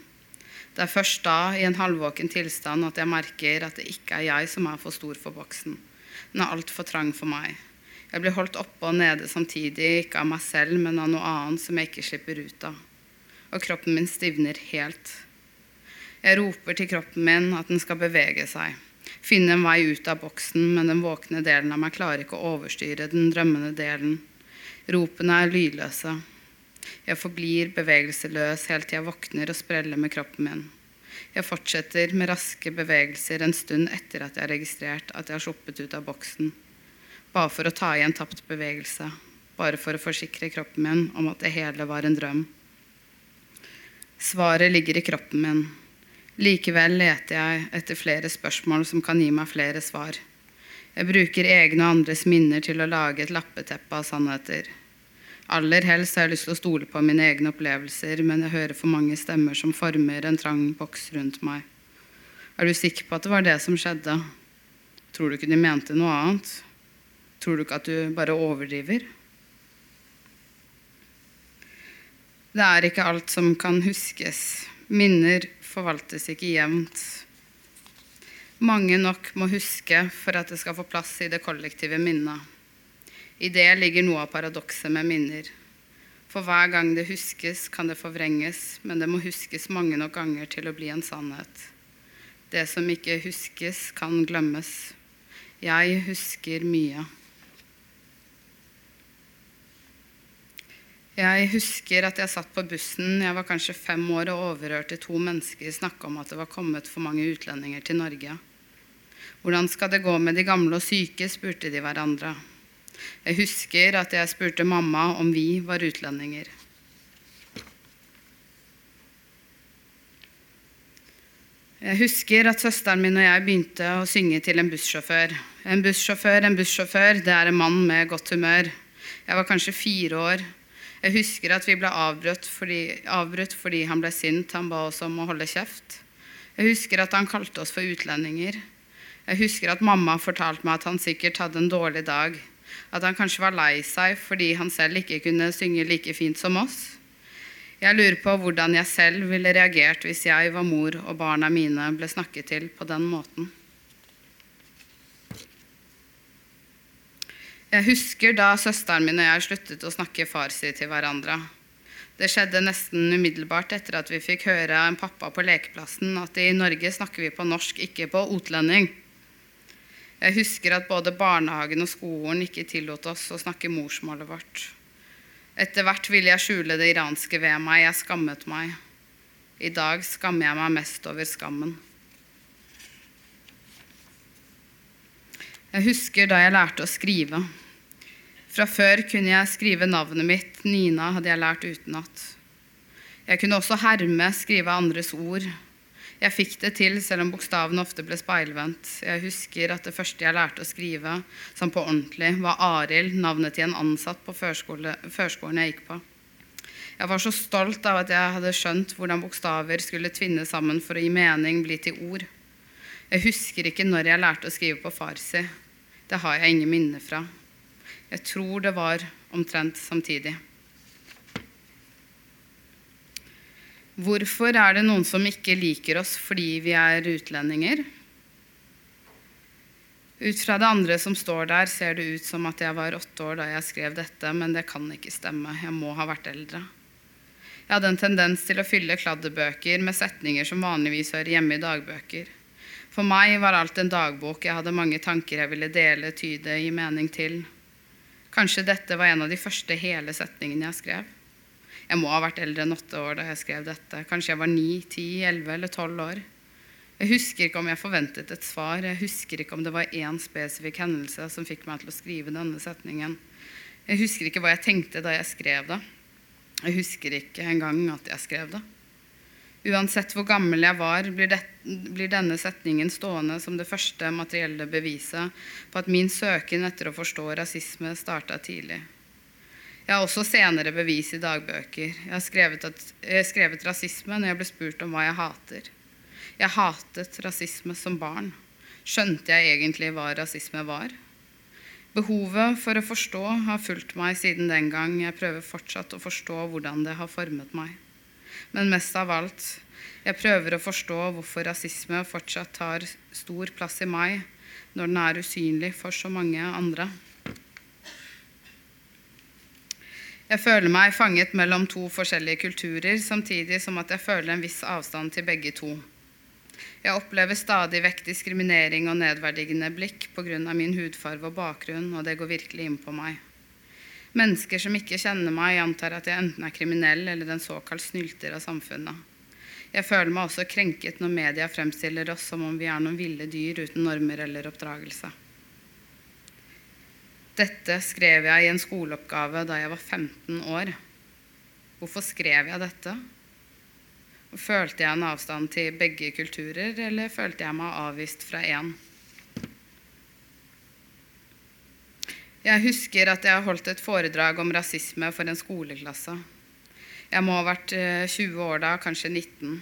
Det er først da, i en halvvåken tilstand, at jeg merker at det ikke er jeg som er for stor for boksen. Den er altfor trang for meg. Jeg blir holdt oppe og nede samtidig, ikke av meg selv, men av noe annet som jeg ikke slipper ut av. Og kroppen min stivner helt. Jeg roper til kroppen min at den skal bevege seg. Finne en vei ut av boksen, men den våkne delen av meg klarer ikke å overstyre den drømmende delen. Ropene er lydløse. Jeg forblir bevegelseløs helt til jeg våkner og spreller med kroppen min. Jeg fortsetter med raske bevegelser en stund etter at jeg har registrert at jeg har sluppet ut av boksen. Bare for å ta igjen tapt bevegelse. Bare for å forsikre kroppen min om at det hele var en drøm. Svaret ligger i kroppen min. Likevel leter jeg etter flere spørsmål som kan gi meg flere svar. Jeg bruker egne og andres minner til å lage et lappeteppe av sannheter. Aller helst har jeg lyst til å stole på mine egne opplevelser, men jeg hører for mange stemmer som former en trang boks rundt meg. Er du sikker på at det var det som skjedde? Tror du ikke de mente noe annet? Tror du ikke at du bare overdriver? Det er ikke alt som kan huskes. Minner forvaltes ikke jevnt. Mange nok må huske for at det skal få plass i det kollektive minnet. I det ligger noe av paradokset med minner. For hver gang det huskes, kan det forvrenges, men det må huskes mange nok ganger til å bli en sannhet. Det som ikke huskes, kan glemmes. Jeg husker mye. Jeg husker at jeg satt på bussen, jeg var kanskje fem år og overhørte to mennesker snakke om at det var kommet for mange utlendinger til Norge. Hvordan skal det gå med de gamle og syke, spurte de hverandre. Jeg husker at jeg spurte mamma om vi var utlendinger. Jeg husker at søsteren min og jeg begynte å synge til en bussjåfør. En bussjåfør, en bussjåfør, det er en mann med godt humør. Jeg var kanskje fire år. Jeg husker at vi ble avbrutt fordi, avbrutt fordi han ble sint. Han ba oss om å holde kjeft. Jeg husker at han kalte oss for utlendinger. Jeg husker at mamma fortalte meg at han sikkert hadde en dårlig dag. At han kanskje var lei seg fordi han selv ikke kunne synge like fint som oss. Jeg lurer på hvordan jeg selv ville reagert hvis jeg var mor og barna mine ble snakket til på den måten. Jeg husker da søsteren min og jeg sluttet å snakke farsi til hverandre. Det skjedde nesten umiddelbart etter at vi fikk høre en pappa på lekeplassen at i Norge snakker vi på norsk, ikke på utlending. Jeg husker at både barnehagen og skolen ikke tillot oss å snakke morsmålet vårt. Etter hvert ville jeg skjule det iranske ved meg. Jeg skammet meg. I dag skammer jeg meg mest over skammen. Jeg husker da jeg lærte å skrive. Fra før kunne jeg skrive navnet mitt. Nina hadde jeg lært utenat. Jeg kunne også herme, skrive andres ord. Jeg fikk det til, selv om bokstavene ofte ble speilvendt. Jeg husker at det første jeg lærte å skrive som på ordentlig, var Arild, navnet til en ansatt på førskole, førskolen jeg gikk på. Jeg var så stolt av at jeg hadde skjønt hvordan bokstaver skulle tvinne sammen for å gi mening, bli til ord. Jeg husker ikke når jeg lærte å skrive på farsi. Det har jeg ingen minner fra. Jeg tror det var omtrent samtidig. Hvorfor er det noen som ikke liker oss fordi vi er utlendinger? Ut fra det andre som står der, ser det ut som at jeg var åtte år da jeg skrev dette, men det kan ikke stemme. Jeg må ha vært eldre. Jeg hadde en tendens til å fylle kladdebøker med setninger som vanligvis hører hjemme i dagbøker. For meg var alt en dagbok. Jeg hadde mange tanker jeg ville dele, tyde, gi mening til. Kanskje dette var en av de første hele setningene jeg skrev. Jeg må ha vært eldre enn åtte år da jeg skrev dette. Kanskje jeg var ni, ti, elleve eller tolv år. Jeg husker ikke om jeg forventet et svar. Jeg husker ikke om det var én spesifikk hendelse som fikk meg til å skrive denne setningen. Jeg husker ikke hva jeg tenkte da jeg skrev det. Jeg husker ikke engang at jeg skrev det. Uansett hvor gammel jeg var, blir, det, blir, denne setningen stående som det første materielle beviset på at min søken etter å forstå rasisme starta tidlig. Jeg har også senere bevis i dagbøker. Jeg har skrevet, at, jeg har skrevet rasisme når jeg ble spurt om hva jeg hater. Jeg hatet rasisme som barn. Skjønte jeg egentlig hva rasisme var? Behovet for å forstå har fulgt meg siden den gang. Jeg prøver fortsatt å forstå hvordan det har formet meg. Men mest av alt, jeg prøver å forstå hvorfor rasisme fortsatt tar stor plass i meg når den er usynlig for så mange andre. Jeg føler meg fanget mellom to forskjellige kulturer, samtidig som at jeg føler en viss avstand til begge to. Jeg opplever stadig vekk diskriminering og nedverdigende blikk pga. min hudfarve og bakgrunn, og det går virkelig inn på meg. Mennesker som ikke kjenner meg, antar at jeg enten er kriminell eller en såkalt snylter av samfunnet. Jeg føler meg også krenket når media fremstiller oss som om vi er noen ville dyr uten normer eller oppdragelse. Dette skrev jeg i en skoleoppgave da jeg var 15 år. Hvorfor skrev jeg dette? Følte jeg en avstand til begge kulturer, eller følte jeg meg avvist fra én? Jeg husker at jeg holdt et foredrag om rasisme for en skoleklasse. Jeg må ha vært 20 eh, år da, kanskje 19.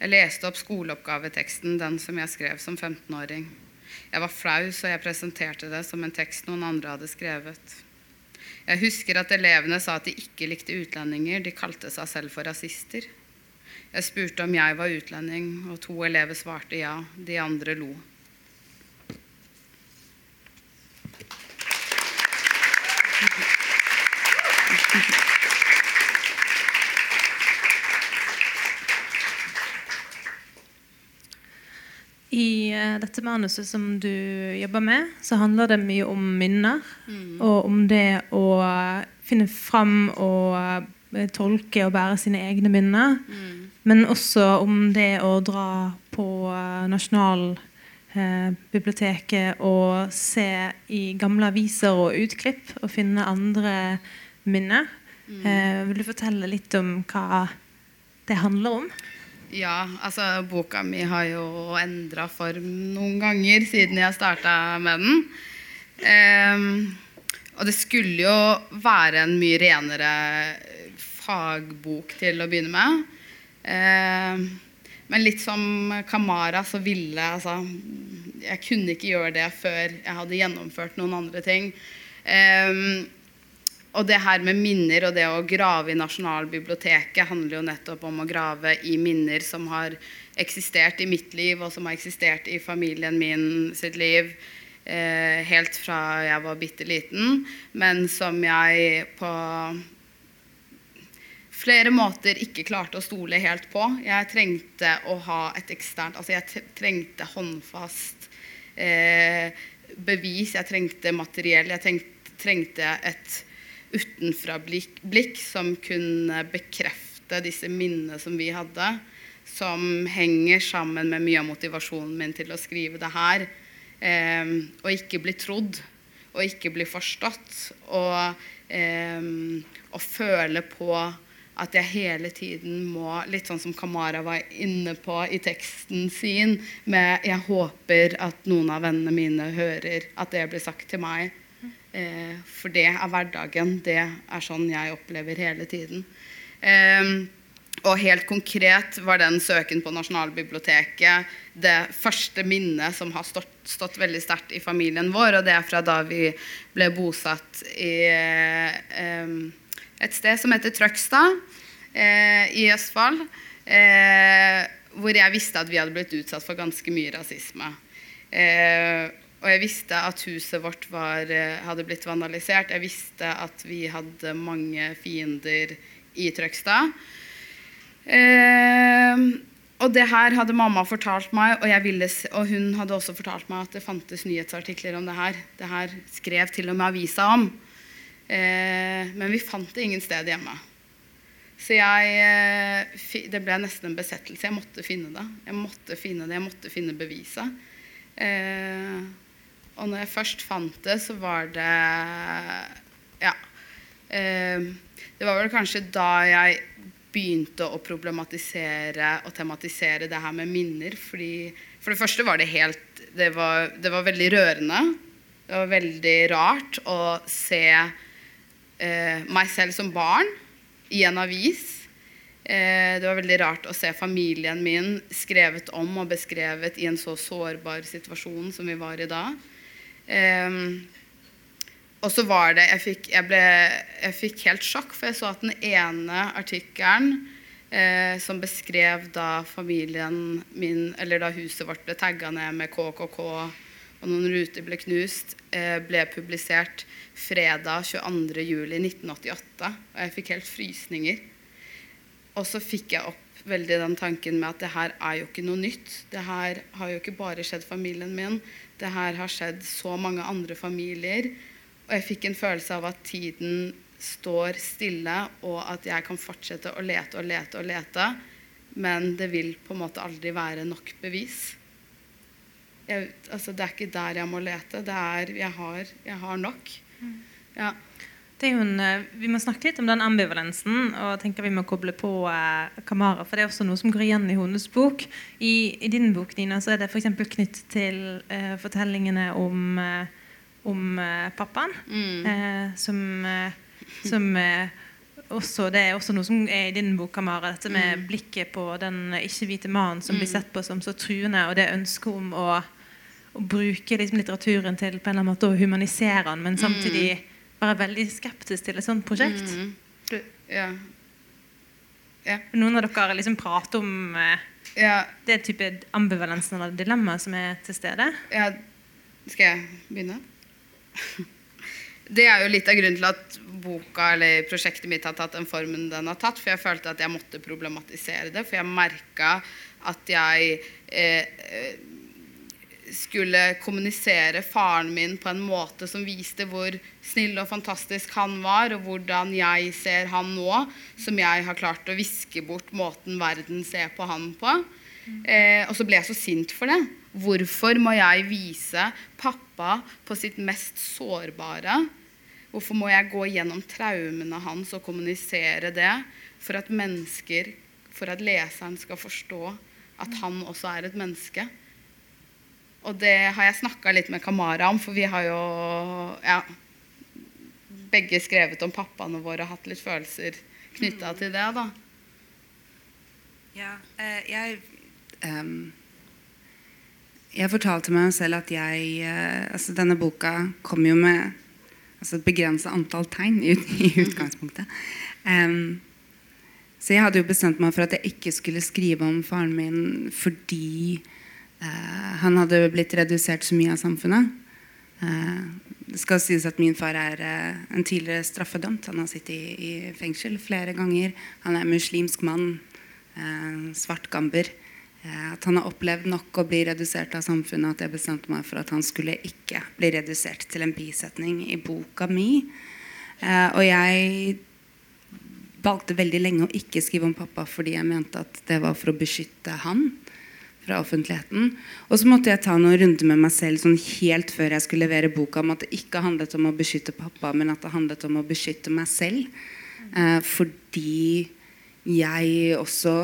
Jeg leste opp skoleoppgaveteksten, den som jeg skrev som 15-åring. Jeg var flau, så jeg presenterte det som en tekst noen andre hadde skrevet. Jeg husker at elevene sa at de ikke likte utlendinger, de kalte seg selv for rasister. Jeg spurte om jeg var utlending, og to elever svarte ja. De andre lo. I uh, dette manuset som du jobber med, så handler det mye om minner. Mm. Og om det å finne fram og eh, tolke og bære sine egne minner. Men også om det å dra på eh, Nasjonalbiblioteket og se i gamle aviser og utklipp og finne andre minner. Mm. vil du fortelle litt om hva det handler om? Ja, altså boka mi har jo endra form noen ganger siden jeg starta med den. Um, og det skulle jo være en mye renere fagbok til å begynne med. Um, men litt som Kamara så ville altså, Jeg kunne ikke gjøre det før jeg hadde gjennomført noen andre ting. Ehm, og det her med minner og det å grave i Nasjonalbiblioteket handler jo nettopp om å grave i minner som har eksistert i mitt liv, og som har eksistert i familien min sitt liv eh, helt fra jeg var bitte liten, men som jeg på flere måter ikke klarte å stole helt på. Jeg trengte å ha et eksternt Altså, jeg trengte håndfast eh, bevis, jeg trengte materiell, jeg trengte, trengte et utenfra-blikk blikk som kunne bekrefte disse minnene som vi hadde, som henger sammen med mye av motivasjonen min til å skrive det her. Eh, og ikke bli trodd, og ikke bli forstått. Og, eh, og føle på at jeg hele tiden må Litt sånn som Kamara var inne på i teksten sin, med 'Jeg håper at noen av vennene mine hører at det blir sagt til meg'. Eh, for det er hverdagen. Det er sånn jeg opplever hele tiden. Eh, og helt konkret var den søken på Nasjonalbiblioteket det første minnet som har stått, stått veldig sterkt i familien vår. Og det er fra da vi ble bosatt i eh, et sted som heter Trøgstad eh, i Østfold. Eh, hvor jeg visste at vi hadde blitt utsatt for ganske mye rasisme. Eh, og jeg visste at huset vårt var, eh, hadde blitt vandalisert. Jeg visste at vi hadde mange fiender i Trøgstad. Eh, og det her hadde mamma fortalt meg, og, ville, og hun hadde også fortalt meg at det fantes nyhetsartikler om det her. Det her skrev til og med avisa om. Eh, men vi fant det ingen sted hjemme. Så jeg, eh, det ble nesten en besettelse. Jeg måtte finne det. Jeg måtte finne det, jeg måtte finne beviset. Eh, og når jeg først fant det, så var det Ja. Eh, det var vel kanskje da jeg begynte å problematisere og tematisere det her med minner. Fordi, for det første var det helt Det var, det var veldig rørende. Det var veldig rart å se eh, meg selv som barn i en avis. Eh, det var veldig rart å se familien min skrevet om og beskrevet i en så sårbar situasjon som vi var i da. Eh, og så var det jeg fikk, jeg, ble, jeg fikk helt sjokk, for jeg så at den ene artikkelen eh, som beskrev da familien min, eller da huset vårt ble tagga ned med KKK og noen ruter ble knust, eh, ble publisert fredag 22.07.1988. Og jeg fikk helt frysninger. Og så fikk jeg opp veldig den tanken med at det her er jo ikke noe nytt. Det her har jo ikke bare skjedd familien min. Det her har skjedd så mange andre familier. Og jeg fikk en følelse av at tiden står stille, og at jeg kan fortsette å lete og lete og lete. Men det vil på en måte aldri være nok bevis. Jeg, altså, det er ikke der jeg må lete. Det er jeg har, jeg har nok. Ja. En, eh, vi må snakke litt om den ambivalensen, og tenker vi må koble på eh, Kamara. For det er også noe som går igjen i hennes bok. I, I din bok Nina, så er det f.eks. knyttet til eh, fortellingene om, eh, om eh, pappaen. Eh, som eh, som eh, også, det er også noe som er i din bok, Kamara. Dette med blikket på den ikke-hvite mannen som blir sett på som så truende, og det ønsket om å, å bruke liksom, litteraturen til på en eller annen måte å humanisere han, men samtidig være veldig skeptisk til et sånt prosjekt. Du, Ja. Ja. noen av dere liksom prater om eh, ja. det type ambivalensen eller dilemmaet som er til stede. Ja, skal jeg begynne? Det er jo litt av grunnen til at boka eller prosjektet mitt har tatt den formen den har tatt. For jeg følte at jeg måtte problematisere det. For jeg merka at jeg eh, eh, skulle kommunisere faren min på en måte som viste hvor snill og fantastisk han var, og hvordan jeg ser han nå, som jeg har klart å viske bort måten verden ser på han på. Eh, og så ble jeg så sint for det. Hvorfor må jeg vise pappa på sitt mest sårbare? Hvorfor må jeg gå gjennom traumene hans og kommunisere det for at mennesker, for at leseren skal forstå at han også er et menneske? Og det har jeg snakka litt med Kamara om, for vi har jo ja, begge skrevet om pappaene våre og hatt litt følelser knytta til det. da. Ja, eh, jeg um, Jeg fortalte meg selv at jeg eh, Altså, denne boka kom jo med altså et begrensa antall tegn i, i utgangspunktet. Um, så jeg hadde jo bestemt meg for at jeg ikke skulle skrive om faren min fordi han hadde blitt redusert så mye av samfunnet. Eh, det skal sies at min far er eh, en tidligere straffedømt. Han har sittet i, fengsel flere ganger. Han er muslimsk mann. Eh, svart gamber. Eh, at han har opplevd nok å bli redusert av samfunnet at jeg bestemte meg for at han skulle ikke bli redusert til en bisetning i boka mi. Eh, og jeg valgte veldig lenge å ikke skrive om pappa fordi jeg mente at det var for å beskytte han fra offentligheten. Og så måtte jeg ta noen runder med meg selv sånn helt før jeg skulle levere boka om at det ikke handlet om å beskytte pappa, men at det handlet om å beskytte meg selv. Eh, fordi jeg også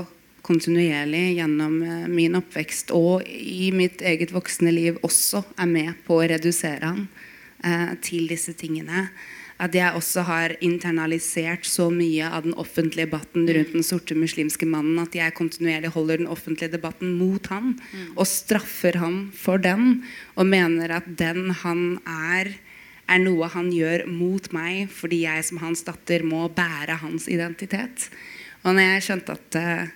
kontinuerlig gjennom eh, min oppvekst og i mitt eget voksne liv også er med på å redusere han eh, til disse tingene. At jeg også har internalisert så mye av den offentlige debatten rundt den sorte muslimske mannen at jeg kontinuerlig holder den offentlige debatten mot han og straffer han for den og mener at den han er, er noe han gjør mot meg fordi jeg som hans datter må bære hans identitet. Og når jeg skjønte at, eh,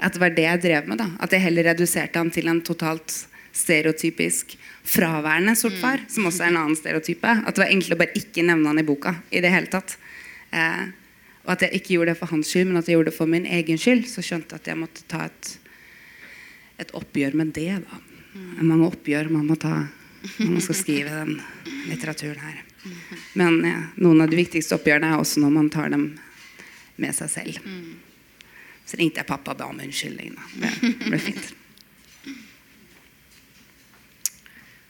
at det var det jeg drev med, da, at jeg heller reduserte han til en totalt stereotypisk fraværende sort far, som også er en annen stereotype. At det var enklere å bare ikke nevne han i boka i det hele tatt. Eh, og at jeg ikke gjorde det for hans skyld, men at jeg gjorde det for min egen skyld. Så skjønte jeg at jeg måtte ta et, et oppgjør med det. da. Er mange oppgjør man må ta når man skal skrive den litteraturen her. Men ja, noen av de viktigste oppgjørene er også når man tar dem med seg selv. Så ringte jeg pappa og ba om unnskyldning. da. Det ble fint.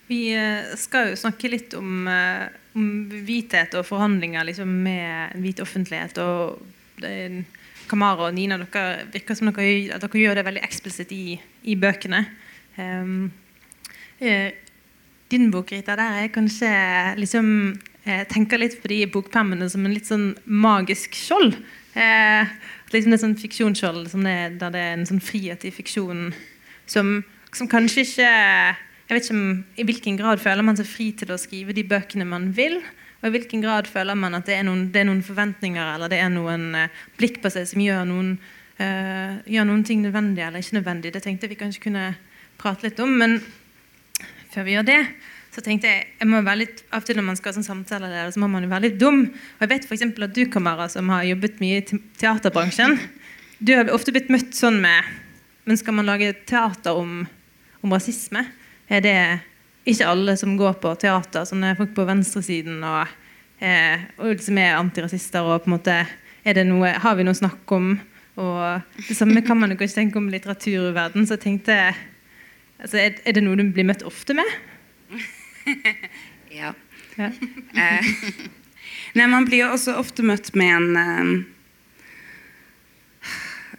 Vi eh, skal jo snakke litt om, eh, om hvithet og forhandlinger liksom, med hvit offentlighet. og en- Kamara og Nina, dere virker som dere, at dere gjør det veldig eksplisitt i, i bøkene. Eh, din bok, Rita, der er kanskje liksom jeg tenker litt på de bokpermene som en litt sånn magisk skjold. Eh, liksom det er sånn fiksjonsskjold er- der det er en sånn frihet i fiksjonen som, som kanskje ikke jeg vet ikke om, I hvilken grad føler man seg fri til å skrive de bøkene man vil? Og i hvilken grad føler man at det er noen, det er noen forventninger eller det er noen eh, blikk på seg som gjør noen, eh, gjør noen ting nødvendig eller ikke nødvendig? Det tenkte jeg vi kanskje kunne prate litt om. Men før vi gjør det, så tenkte jeg jeg må være litt, av og til når man skal ha sånn samtaleleder, så må man jo være litt dum. Og jeg vet f.eks. at du, Kamara, som har jobbet mye i teaterbransjen, du har ofte blitt møtt sånn med Men skal man lage teater om, om rasisme? Er det ikke alle som går på teater, sånne folk på venstresiden og, eh, og som er antirasister? og på en måte, er det noe, Har vi noe å snakke om? Og det samme kan man jo ikke tenke om litteraturverden. Så jeg tenkte altså, er, er det noe du blir møtt ofte med? Ja. Ja. Eh, nei, man blir jo også ofte møtt med en eh,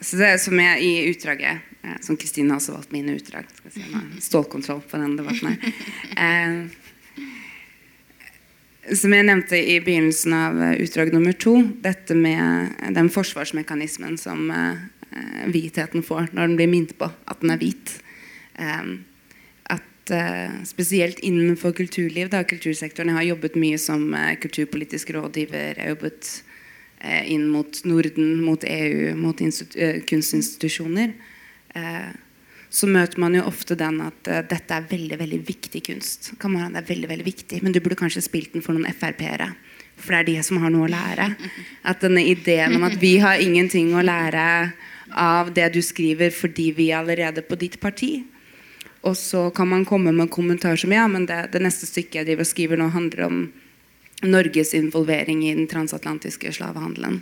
så det er som jeg i utdraget eh, Som Kristine har også valgt mine utdrag. Si, stålkontroll på den debatten her. Eh, som jeg nevnte i begynnelsen av eh, utdrag nummer to, dette med den forsvarsmekanismen som hvitheten får når den blir minnet på at den er hvit. At spesielt innenfor kulturliv, da, kultursektoren Jeg har jobbet mye som kulturpolitisk rådgiver. Jeg har jobbet inn mot Norden, mot EU, mot eh, kunstinstitusjoner. Eh, så møter man jo ofte den at eh, dette er veldig veldig viktig kunst. Det er veldig, veldig viktig, Men du burde kanskje spilt den for noen Frp-ere. For det er de som har noe å lære. At denne ideen om at vi har ingenting å lære av det du skriver fordi vi er allerede på ditt parti. Og så kan man komme med en kommentar som ja, men det, det neste stykket jeg driver og skriver nå, handler om Norges involvering i den transatlantiske slavehandelen.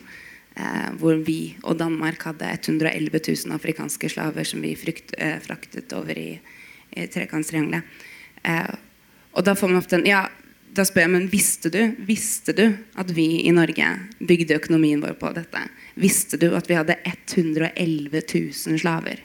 Eh, hvor vi og Danmark hadde 111 000 afrikanske slaver som vi frykt, eh, fraktet over i, i Trekantstriangelet. Eh, og da får man ofte en ja, da spør jeg, men visste du, visste du at vi i Norge bygde økonomien vår på dette? Visste du at vi hadde 111 000 slaver?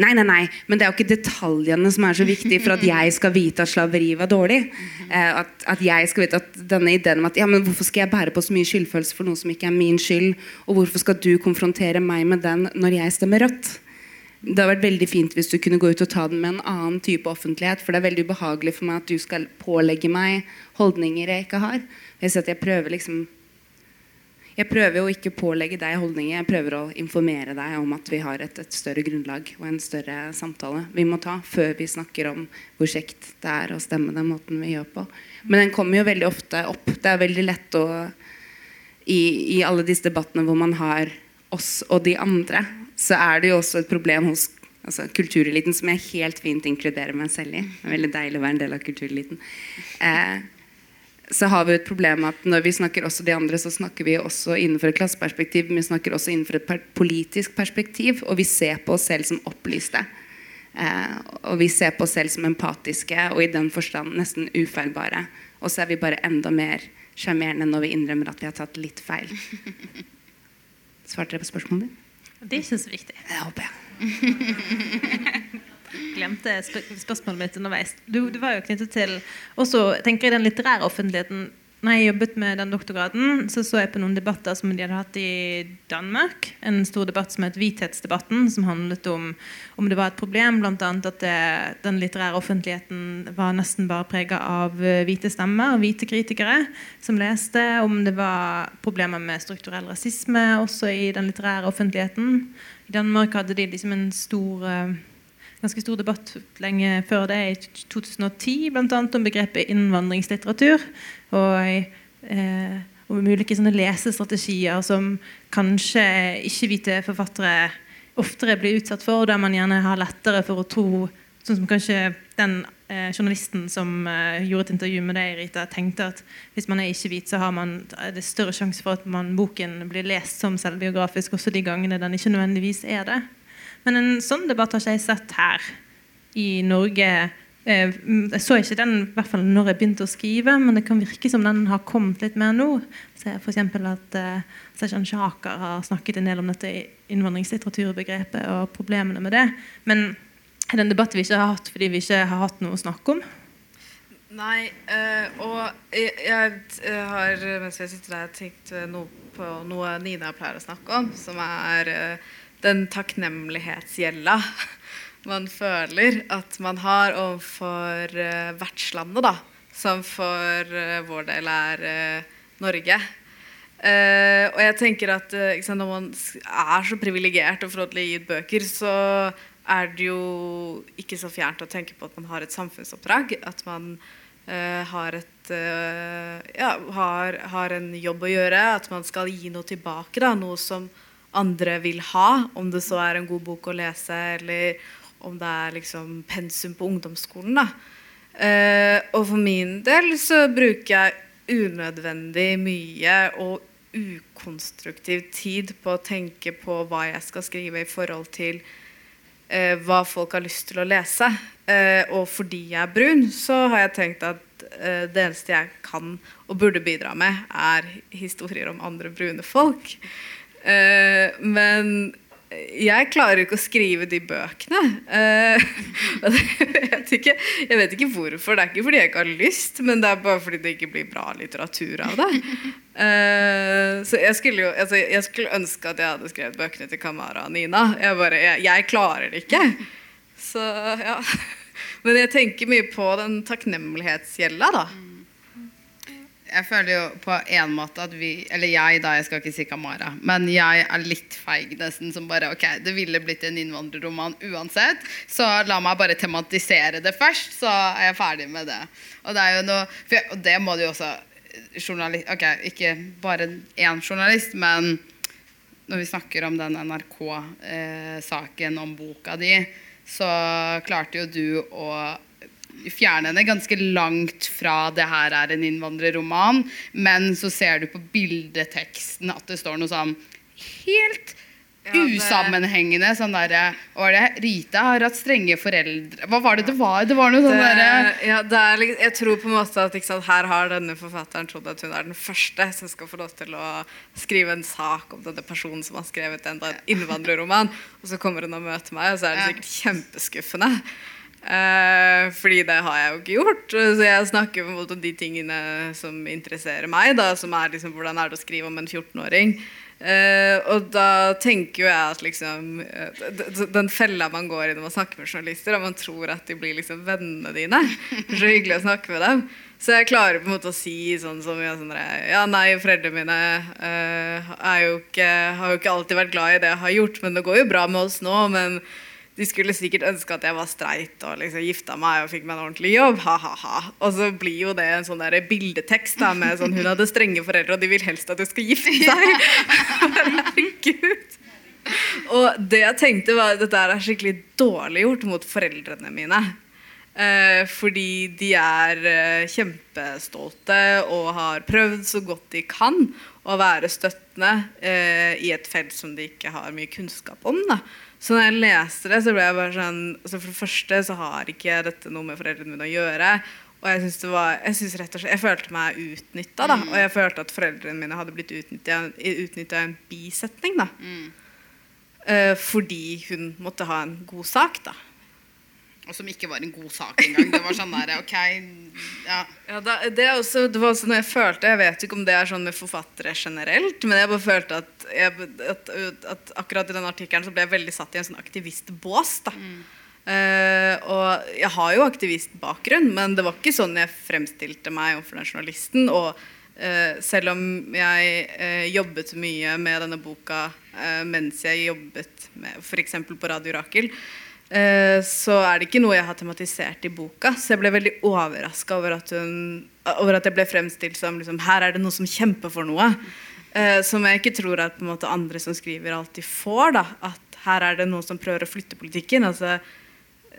Nei, nei, nei, men det er jo ikke detaljene som er så viktige for at jeg skal vite at slaveri var dårlig. Eh, at, at, jeg skal vite at denne ideen om at ja, men hvorfor skal jeg bære på så mye skyldfølelse for noe som ikke er min skyld? Og hvorfor skal du konfrontere meg med den når jeg stemmer rødt? Det hadde vært veldig fint hvis du kunne gå ut og ta den med en annen type offentlighet. For det er veldig ubehagelig for meg at du skal pålegge meg holdninger jeg ikke har. Jeg, jeg prøver liksom jeg prøver jo ikke å pålegge deg holdninger, jeg prøver å informere deg om at vi har et, et, større grunnlag og en større samtale vi må ta før vi snakker om hvor kjekt det er å stemme den måten vi gjør på. Men den kommer jo veldig ofte opp. Det er veldig lett å i, i alle disse debattene hvor man har oss og de andre, så er det jo også et problem hos altså, kultureliten, som jeg helt fint inkluderer meg selv i. Det er veldig deilig å være en del av kultureliten. Eh, så har vi et problem at når vi snakker også de andre, så snakker vi også innenfor et klasseperspektiv, men vi snakker også innenfor et politisk perspektiv, og vi ser på oss selv som opplyste. Eh, og vi ser på oss selv som empatiske og i den forstand nesten ufeilbare. Og så er vi bare enda mer sjarmerende når vi innrømmer at vi har tatt litt feil. Svarte dere på spørsmålet ditt? Det er ikke så viktig. Det håper jeg. Glemte spørsmålet mitt underveis. Du, du var jo knyttet til også, tenker jeg, den litterære offentligheten. Når jeg jobbet med den doktorgraden, så så jeg på noen debatter som de hadde hatt i Danmark. En stor debatt som het Hvithetsdebatten, som handlet om om det var et problem bl.a. at det, den litterære offentligheten var nesten bare prega av eh, hvite stemmer hvite kritikere som leste. Om det var problemer med strukturell rasisme også i den litterære offentligheten. I Danmark hadde de liksom en stor eh, ganske stor debatt lenge før det, i 2010 bl.a. om begrepet innvandringslitteratur. Og, eh, om ulike sånne lesestrategier som kanskje ikke-hvite forfattere oftere blir utsatt for, der man gjerne har lettere for å tro Sånn som kanskje den eh, journalisten som eh, gjorde et intervju med deg, Rita, tenkte at hvis man er ikke-hvit, så har man, det større sjanse for at man, boken blir lest som selvbiografisk også de gangene den ikke nødvendigvis er det. Men en sånn debatt har ikke jeg sett her i Norge. Eh, jeg så ikke den i hvert fall når jeg begynte å skrive, men det kan virke som den har kommet litt mer nå. For at uh, Seshan Shaker har snakket en del om dette innvandringslitteraturbegrepet og problemene med det. Men er det en debatt vi ikke har hatt fordi vi ikke har hatt noe å snakke om? Nei, øh, og jeg, har mens jeg sitter der tenkt noe på noe Nina pleier å snakke om, som er den takknemlighetsgjelda man føler at man har overfor uh, vertslandet, da, som for uh, vår del er uh, Norge. og jeg tenker at sant, Når man er så privilegert og forholdelig lov til å gi ut bøker, så er det jo ikke så fjernt å tenke på at man har et samfunnsoppdrag. At man har, et, ja, har, har, en jobb å gjøre. At man skal gi noe tilbake. Da, noe som andre vil ha, om det så er en god bok å lese, eller om det er liksom pensum på ungdomsskolen. Da. Uh, og for min del så bruker jeg unødvendig mye og ukonstruktiv tid på å tenke på hva jeg skal skrive i forhold til uh, hva folk har lyst til å lese. Uh, og fordi jeg er brun, så har jeg tenkt at det eneste jeg kan og burde bidra med, er historier om andre brune folk. Uh, men jeg klarer ikke å skrive de bøkene. Uh, jeg, vet ikke, jeg, vet ikke, hvorfor. Det er ikke fordi jeg ikke har lyst, men det er bare fordi det ikke blir bra litteratur av det. Uh, så jeg skulle jo altså, jeg skulle ønske at jeg hadde skrevet bøkene til Kamara og Nina. Jeg, bare, jeg, jeg klarer det ikke. Så ja. Men jeg tenker mye på den takknemlighetsgjelda, da jeg føler jo på en måte at vi Eller jeg, da. Jeg skal ikke si Kamara. Men jeg er litt feig, nesten. Som bare Ok, det ville blitt en innvandrerroman uansett. Så la meg bare tematisere det først, så er jeg ferdig med det. Og det er jo noe jeg, Og det må du jo også journalist, Ok, ikke bare én journalist, men når vi snakker om den NRK-saken eh, om boka di, så klarte jo du å fjerne henne ganske langt fra det her er en innvandrerroman. Men så ser du på bildeteksten at det står noe sånn helt Ja, det- usammenhengende. Sånn derre var det? Rita har hatt strenge foreldre Hva var det det var? Det var noe sånn derre ja, er, jeg tror på en måte at sant, her har denne forfatteren trodd at hun er den første som skal få lov til å skrive en sak om denne personen som har skrevet en innvandrerroman. Og så kommer hun og møter meg, og så er det sikkert kjempeskuffende. Eh, fordi det har jeg jo ikke gjort. Så jeg snakker på en måte om de tingene som interesserer meg. Da, som er liksom hvordan er det å skrive om en 14-åring. Uh, og da tenker jo jeg at liksom eh, Den fella man går i når man snakker med journalister, og man tror at de blir liksom vennene dine. Så hyggelig å snakke med dem. Så jeg klarer på en måte å si sånn som ja, sånn ja nei, foreldrene mine uh, jo ikke, har jo ikke alltid vært glad i det jeg har gjort, men det går jo bra med oss nå. men de skulle sikkert ønske at jeg var streit og liksom gifta meg og fikk meg en ordentlig jobb. Ha-ha-ha. Og så blir jo det en sånn der bildetekst da, med sånn hun hadde strenge foreldre, og de vil helst at du skal gifte seg. Herregud. Og det jeg tenkte var at dette er skikkelig dårlig gjort mot foreldrene mine. Eh, fordi de er eh, kjempestolte og har prøvd så godt de kan å være støttende eh, i et felt som de ikke har mye kunnskap om. Da. Så når jeg leste det, så ble jeg bare sånn altså For det første så har ikke dette noe med foreldrene mine å gjøre. Og jeg synes det var, jeg synes rett og slett, jeg følte meg utnytta. Da, og jeg følte at foreldrene mine hadde blitt utnytta i en bisetning. Da. Eh, fordi hun måtte ha en god sak. da. Og som ikke var en god sak engang. Det var sånn der, ok, ja. Ja, da, det, også, det var også noe jeg følte Jeg vet ikke om det er sånn med forfattere generelt, men jeg bare følte at, jeg, at, at akkurat i den artikkelen så ble jeg veldig satt i en sånn aktivistbås. da. Eh, og jeg har jo aktivistbakgrunn, men det var ikke sånn jeg fremstilte meg overfor den journalisten. Og uh, selv om jeg uh, jobbet mye med denne boka mens jeg jobbet med f.eks. på Radio Rakel, så er det ikke noe jeg har tematisert i boka. Så jeg ble veldig overraska over, over at jeg ble fremstilt som liksom, her er det noe som kjemper for noe. Eh, som jeg ikke tror at måte, andre som skriver, alltid får. da, At her er det noen som prøver å flytte politikken. altså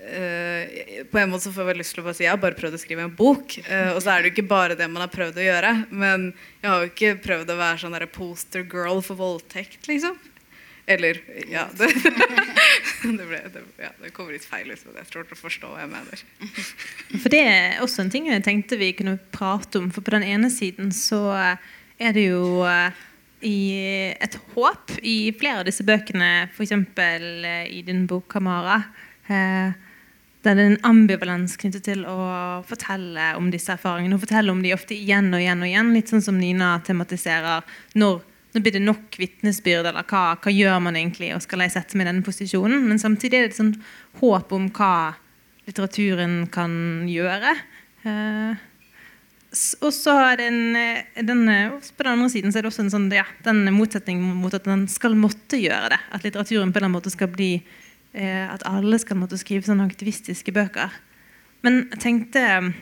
eh, på en måte så får jeg lyst til å bare si jeg har bare prøvd å skrive en bok. eh, og så er det jo ikke bare det man har prøvd å gjøre. Men jeg har jo ikke prøvd å være sånn poster girl for voldtekt, liksom. Eller Ja. Det, det, ble, det, ja, det kommer litt feil ut, men jeg tror dere forstår hva jeg mener. For det er også en ting jeg tenkte vi kunne prate om. For på den ene siden så er det jo eh, et håp i flere av disse bøkene, f.eks. i din bok 'Kamara', eh, der det er en ambivalens knyttet til å fortelle om disse erfaringene. Og fortelle om de ofte igjen og igjen og igjen, litt sånn som Nina tematiserer. Når, når blir det nok vitnesbyrd, eller hva, hva gjør man egentlig, og skal jeg sette meg i denne posisjonen? Men samtidig er det et sånn håp om hva litteraturen kan gjøre. Eh, og så er det en, eh, den, eh, på den andre siden er det også en sånn, ja, den motsetning mot at den skal måtte gjøre det. At litteraturen på en måte skal bli eh, At alle skal måtte skrive sånne aktivistiske bøker. Men jeg tenkte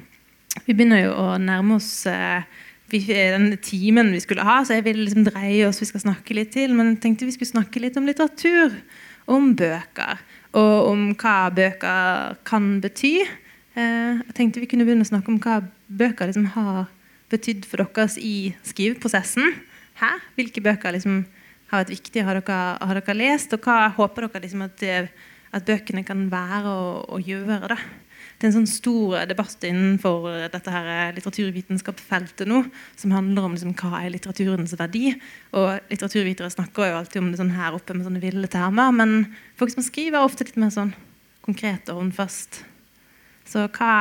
Vi begynner jo å nærme oss eh, vi, den timen vi skulle ha, så jeg ville liksom dreie oss, vi skal snakke litt til. Men jeg tenkte vi skulle snakke litt om litteratur. Om bøker. Og om hva bøker kan bety. Eh, jeg tenkte vi kunne begynne å snakke om hva bøker liksom har betydd for dere i skriveprosessen. Hæ? Hvilke bøker liksom har vært viktige, har dere, har dere lest? Og hva håper dere liksom at, at bøkene kan være og, og gjøre? da? Det er en sånn stor debatt innenfor dette her litteraturvitenskapsfeltet nå, som handler om liksom, hva er litteraturens verdi. Og litteraturvitere snakker jo alltid om det sånn her oppe med sånne ville termer, men folk som skriver, er ofte litt mer sånn konkret og håndfast. Så hva,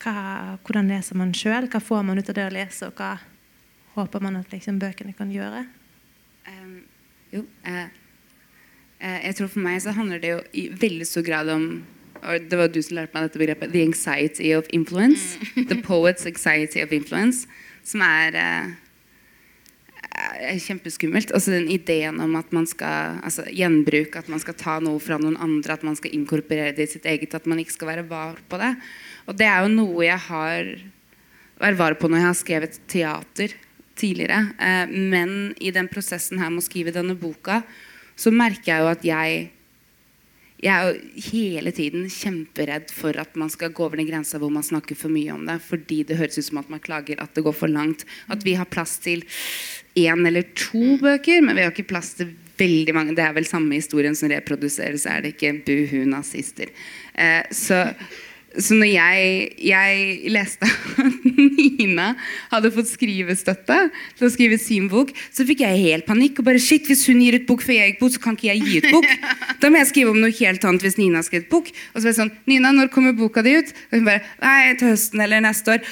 hva, hvordan leser man sjøl? Hva får man ut av det å lese, og hva håper man at liksom, bøkene kan gjøre? Um, jo, uh, uh, jeg tror for meg så handler det jo i veldig stor grad om Det var du som lærte meg dette begrepet. The anxiety of influence. The poet's anxiety of influence. Som er eh, er kjempeskummelt. Altså den ideen om at man skal altså gjenbruke, at man skal ta noe fra noen andre, at man skal inkorporere det i sitt eget, at man ikke skal være var på det. Og det er jo noe jeg har vært var på når jeg har skrevet teater tidligere. Eh, men i den prosessen her med å skrive denne boka, så merker jeg jo at jeg jeg er jo hele tiden kjemperedd for at man skal gå over den grensa hvor man snakker for mye om det, fordi det høres ut som at man klager at det går for langt. At vi har plass til én eller to bøker, men vi har ikke plass til veldig mange. Det er vel samme historien som reproduseres, er det ikke? Buhu, nazister. Eh, så så når jeg, jeg leste at Nina hadde fått skrivestøtte til å skrive sin bok, så fikk jeg helt panikk. og bare, shit, Hvis hun gir ut bok før jeg gikk bok, så kan ikke jeg gi ut bok. Da må jeg skrive om noe helt annet hvis Nina har skrevet bok. Og så var jeg sånn, Nina, når kommer boka di ut? Og hun bare, nei, til høsten eller neste år.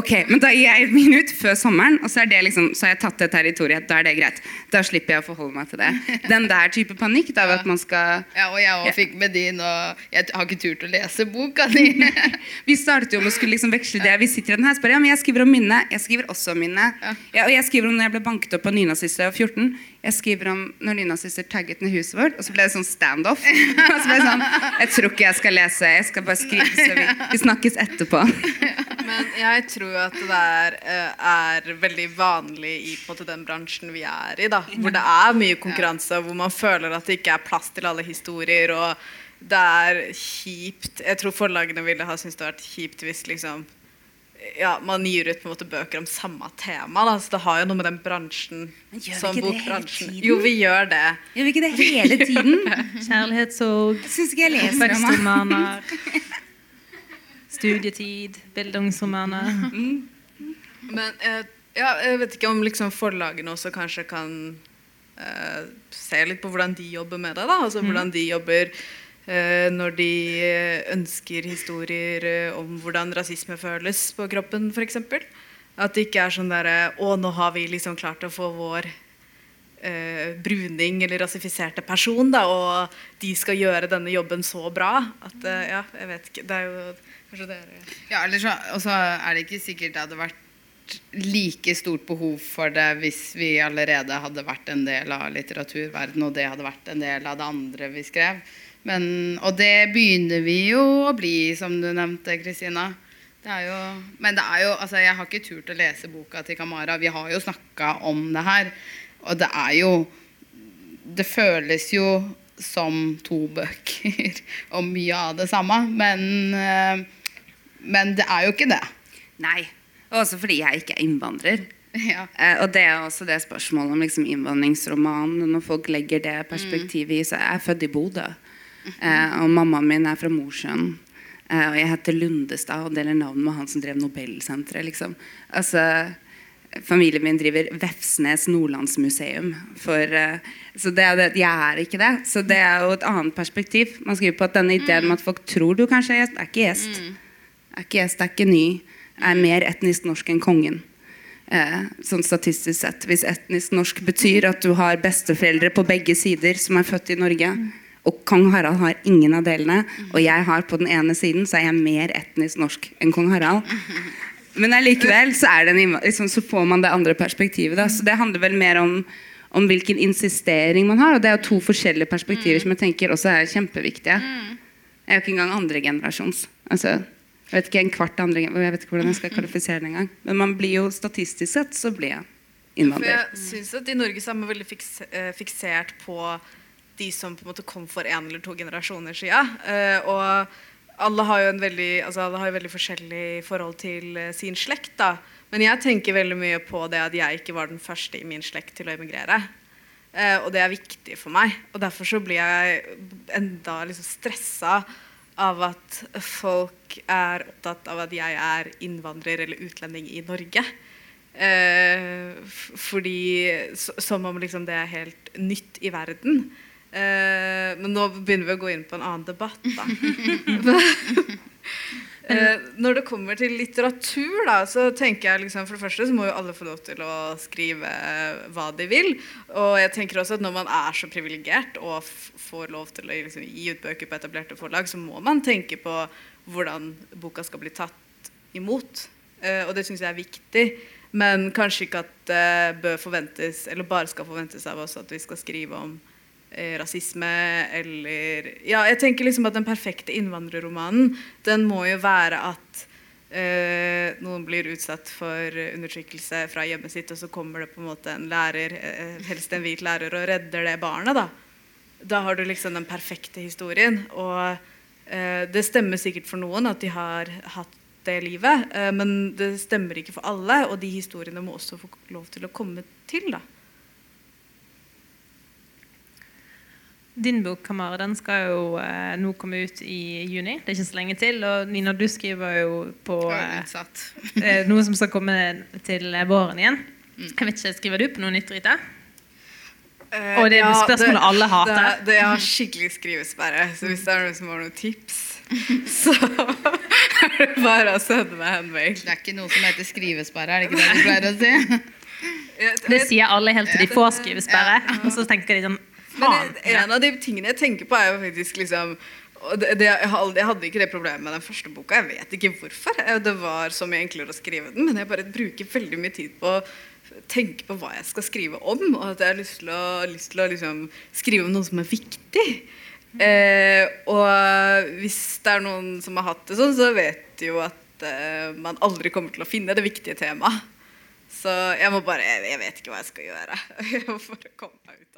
Ok, men da gir jeg min ut før sommeren, og så, er det liksom, så har jeg tatt det territoriet. Da er det greit. Da slipper jeg å forholde meg til det. Den der type panikk, da, at man skal Ja, og jeg også fikk med din, og jeg har ikke turt å lese boka di. Vi startet jo med å skulle liksom veksle det. Vi sitter i den her spør, ja, men jeg skriver om minnet. Jeg skriver også om minnet. Ja, og jeg skriver om når jeg ble banket opp av nynazister da jeg var 14. Jeg skriver om når nynazister tagget ned huset vårt, og så ble det sånn standoff. Og så ble det sånn, Jeg tror ikke jeg skal lese, jeg skal bare skrive, så vi, vi snakkes etterpå. Men jeg tror at det der eh, er veldig vanlig i måte, den bransjen vi er i. da Hvor det er mye konkurranse, hvor man føler at det ikke er plass til alle historier. Og det er kjipt. Jeg tror forlagene ville ha syntes det hadde vært kjipt hvis liksom ja, man gir ut på en måte bøker om samme tema. Da. Så det har jo noe med den bransjen Men gjør vi som hele bokbransjen. Jo, vi gjør det. Gjør vi ikke det hele tiden? Kjærlighetssorg, Syns ikke jeg leser om det. studietid, bildungsromaner. Men eh, ja, jeg vet ikke om liksom forlagene også kanskje kan eh, se litt på hvordan de jobber med det. da, altså Hvordan de jobber når de eh, ønsker historier eh, om hvordan rasisme føles på kroppen, f.eks. At det ikke er sånn derre Å, nå har vi liksom klart å få vår eh, bruning eller rasifiserte person, da, og de skal gjøre denne jobben så bra at eh, Ja, jeg vet ikke. Det er jo kanskje dere Ja, eller så, og så er det ikke sikkert det hadde vært like stort behov for det hvis vi allerede hadde vært en del av litteraturverdenen, og det hadde vært en del av det andre vi skrev. Men, og det begynner vi jo å bli, som du nevnte, Kristina. Men det er jo, altså jeg har ikke turt å lese boka til Kamara. Vi har jo snakka om det her. Og det er jo Det føles jo som to bøker og mye av det samme. Men, eh, men det er jo ikke det. Nei. Og også fordi jeg ikke er innvandrer. Ja. Eh, og det er også det spørsmålet om liksom innvandringsroman. Når folk legger det perspektivet i Så jeg er født i Bodø. Eh, og mammaen min er fra Mosjøen. Eh, og jeg heter Lundestad og deler navn med han som drev Nobelsenteret. Liksom. Altså, familien min driver Vefsnes Nordlandsmuseum. For, eh, så det er det, jeg er ikke det. Så det er jo et annet perspektiv. Man skriver på at denne ideen om at folk tror du kanskje er gjest, er ikke gjest. Er ikke gjest, er ikke ny. Er mer etnisk norsk enn kongen. Eh, sånn statistisk sett. Hvis etnisk norsk betyr at du har besteforeldre på begge sider som er født i Norge, og kong Harald har ingen av delene, og jeg har på den ene siden, så er jeg mer etnisk norsk enn kong Harald. Men allikevel så, liksom, så får man det andre perspektivet. Da. Så det handler vel mer om, om hvilken insistering man har. Og det er jo to forskjellige perspektiver som jeg tenker også er kjempeviktige. Jeg er jo ikke engang andregenerasjons. Altså, jeg vet ikke en kvart andre, jeg vet ikke hvordan jeg skal kvalifisere det engang. Men man blir jo statistisk sett så blir jeg For innvandrer. jeg synes at I Norge så er man veldig eh, fiksert på de som på en måte kom for en eller to generasjoner siden. Eh, og alle har jo en veldig, altså alle har veldig forskjellig forhold til eh, sin slekt. da. Men jeg tenker veldig mye på det at jeg ikke var den første i min slekt til å emigrere. Uh, og det er viktig for meg. Og derfor så blir jeg enda liksom stressa av at folk er opptatt av at jeg er innvandrer eller utlending i Norge. Eh, fordi Som om liksom det er helt nytt i verden. Eh, men nå begynner vi å gå inn på en annen debatt, da. Eh, når det kommer til litteratur, da, så tenker jeg liksom, for det første så må jo alle få lov til å skrive eh, hva de vil. Og jeg tenker også at når man er så privilegert og får lov til å liksom, gi ut bøker på etablerte forlag, så må man tenke på hvordan boka skal bli tatt imot. Eh, og det syns jeg er viktig. Men kanskje ikke at det bør forventes, eller bare skal forventes av oss at vi skal skrive om eh, rasisme eller Ja, jeg tenker liksom at den perfekte innvandrerromanen, den må jo være at eh, noen blir utsatt for undertrykkelse fra hjemmet sitt, og så kommer det på en måte en lærer, eh, helst en hvit lærer, og redder det barnet, da. da har du liksom den perfekte historien. Og eh, det stemmer sikkert for noen at de har hatt det livet, eh, men det stemmer ikke for alle, og de historiene må også få lov til å komme til. da. Din bok Kamara, den skal jo eh, nå komme ut i juni. Det er ikke så lenge til. Og Nina, du skriver jo på eh, eh, noe som skal komme til våren igjen. Jeg vet ikke, Skriver du på noe nytt, Rita? Eh, Og det er spørsmålet alle hater. Det, det, jeg har skikkelig skrivesperre, så hvis det er noen som har noen tips, så er det bare å sende meg en mail. Det er ikke noe som heter skrivesperre, er det ikke det du pleier å si? Det sier alle helt til de får skrivesperre. Og så tenker de sånn Men en av de tingene jeg tenker på, er jo faktisk liksom det, det, jeg, jeg hadde ikke det problemet med den første boka. Jeg vet ikke hvorfor. Eh, Det var så mye enklere å skrive den, men jeg bare bruker veldig mye tid på å tenke på hva jeg skal skrive om, og at jeg har lyst til å, lyst til å liksom skrive om noe som er viktig. Eh, og hvis det er noen som har hatt det sånn, så vet de jo at eh, man aldri kommer til å finne det viktige temaet. Så jeg må bare Jeg, jeg vet ikke hva jeg skal gjøre for å komme meg ut.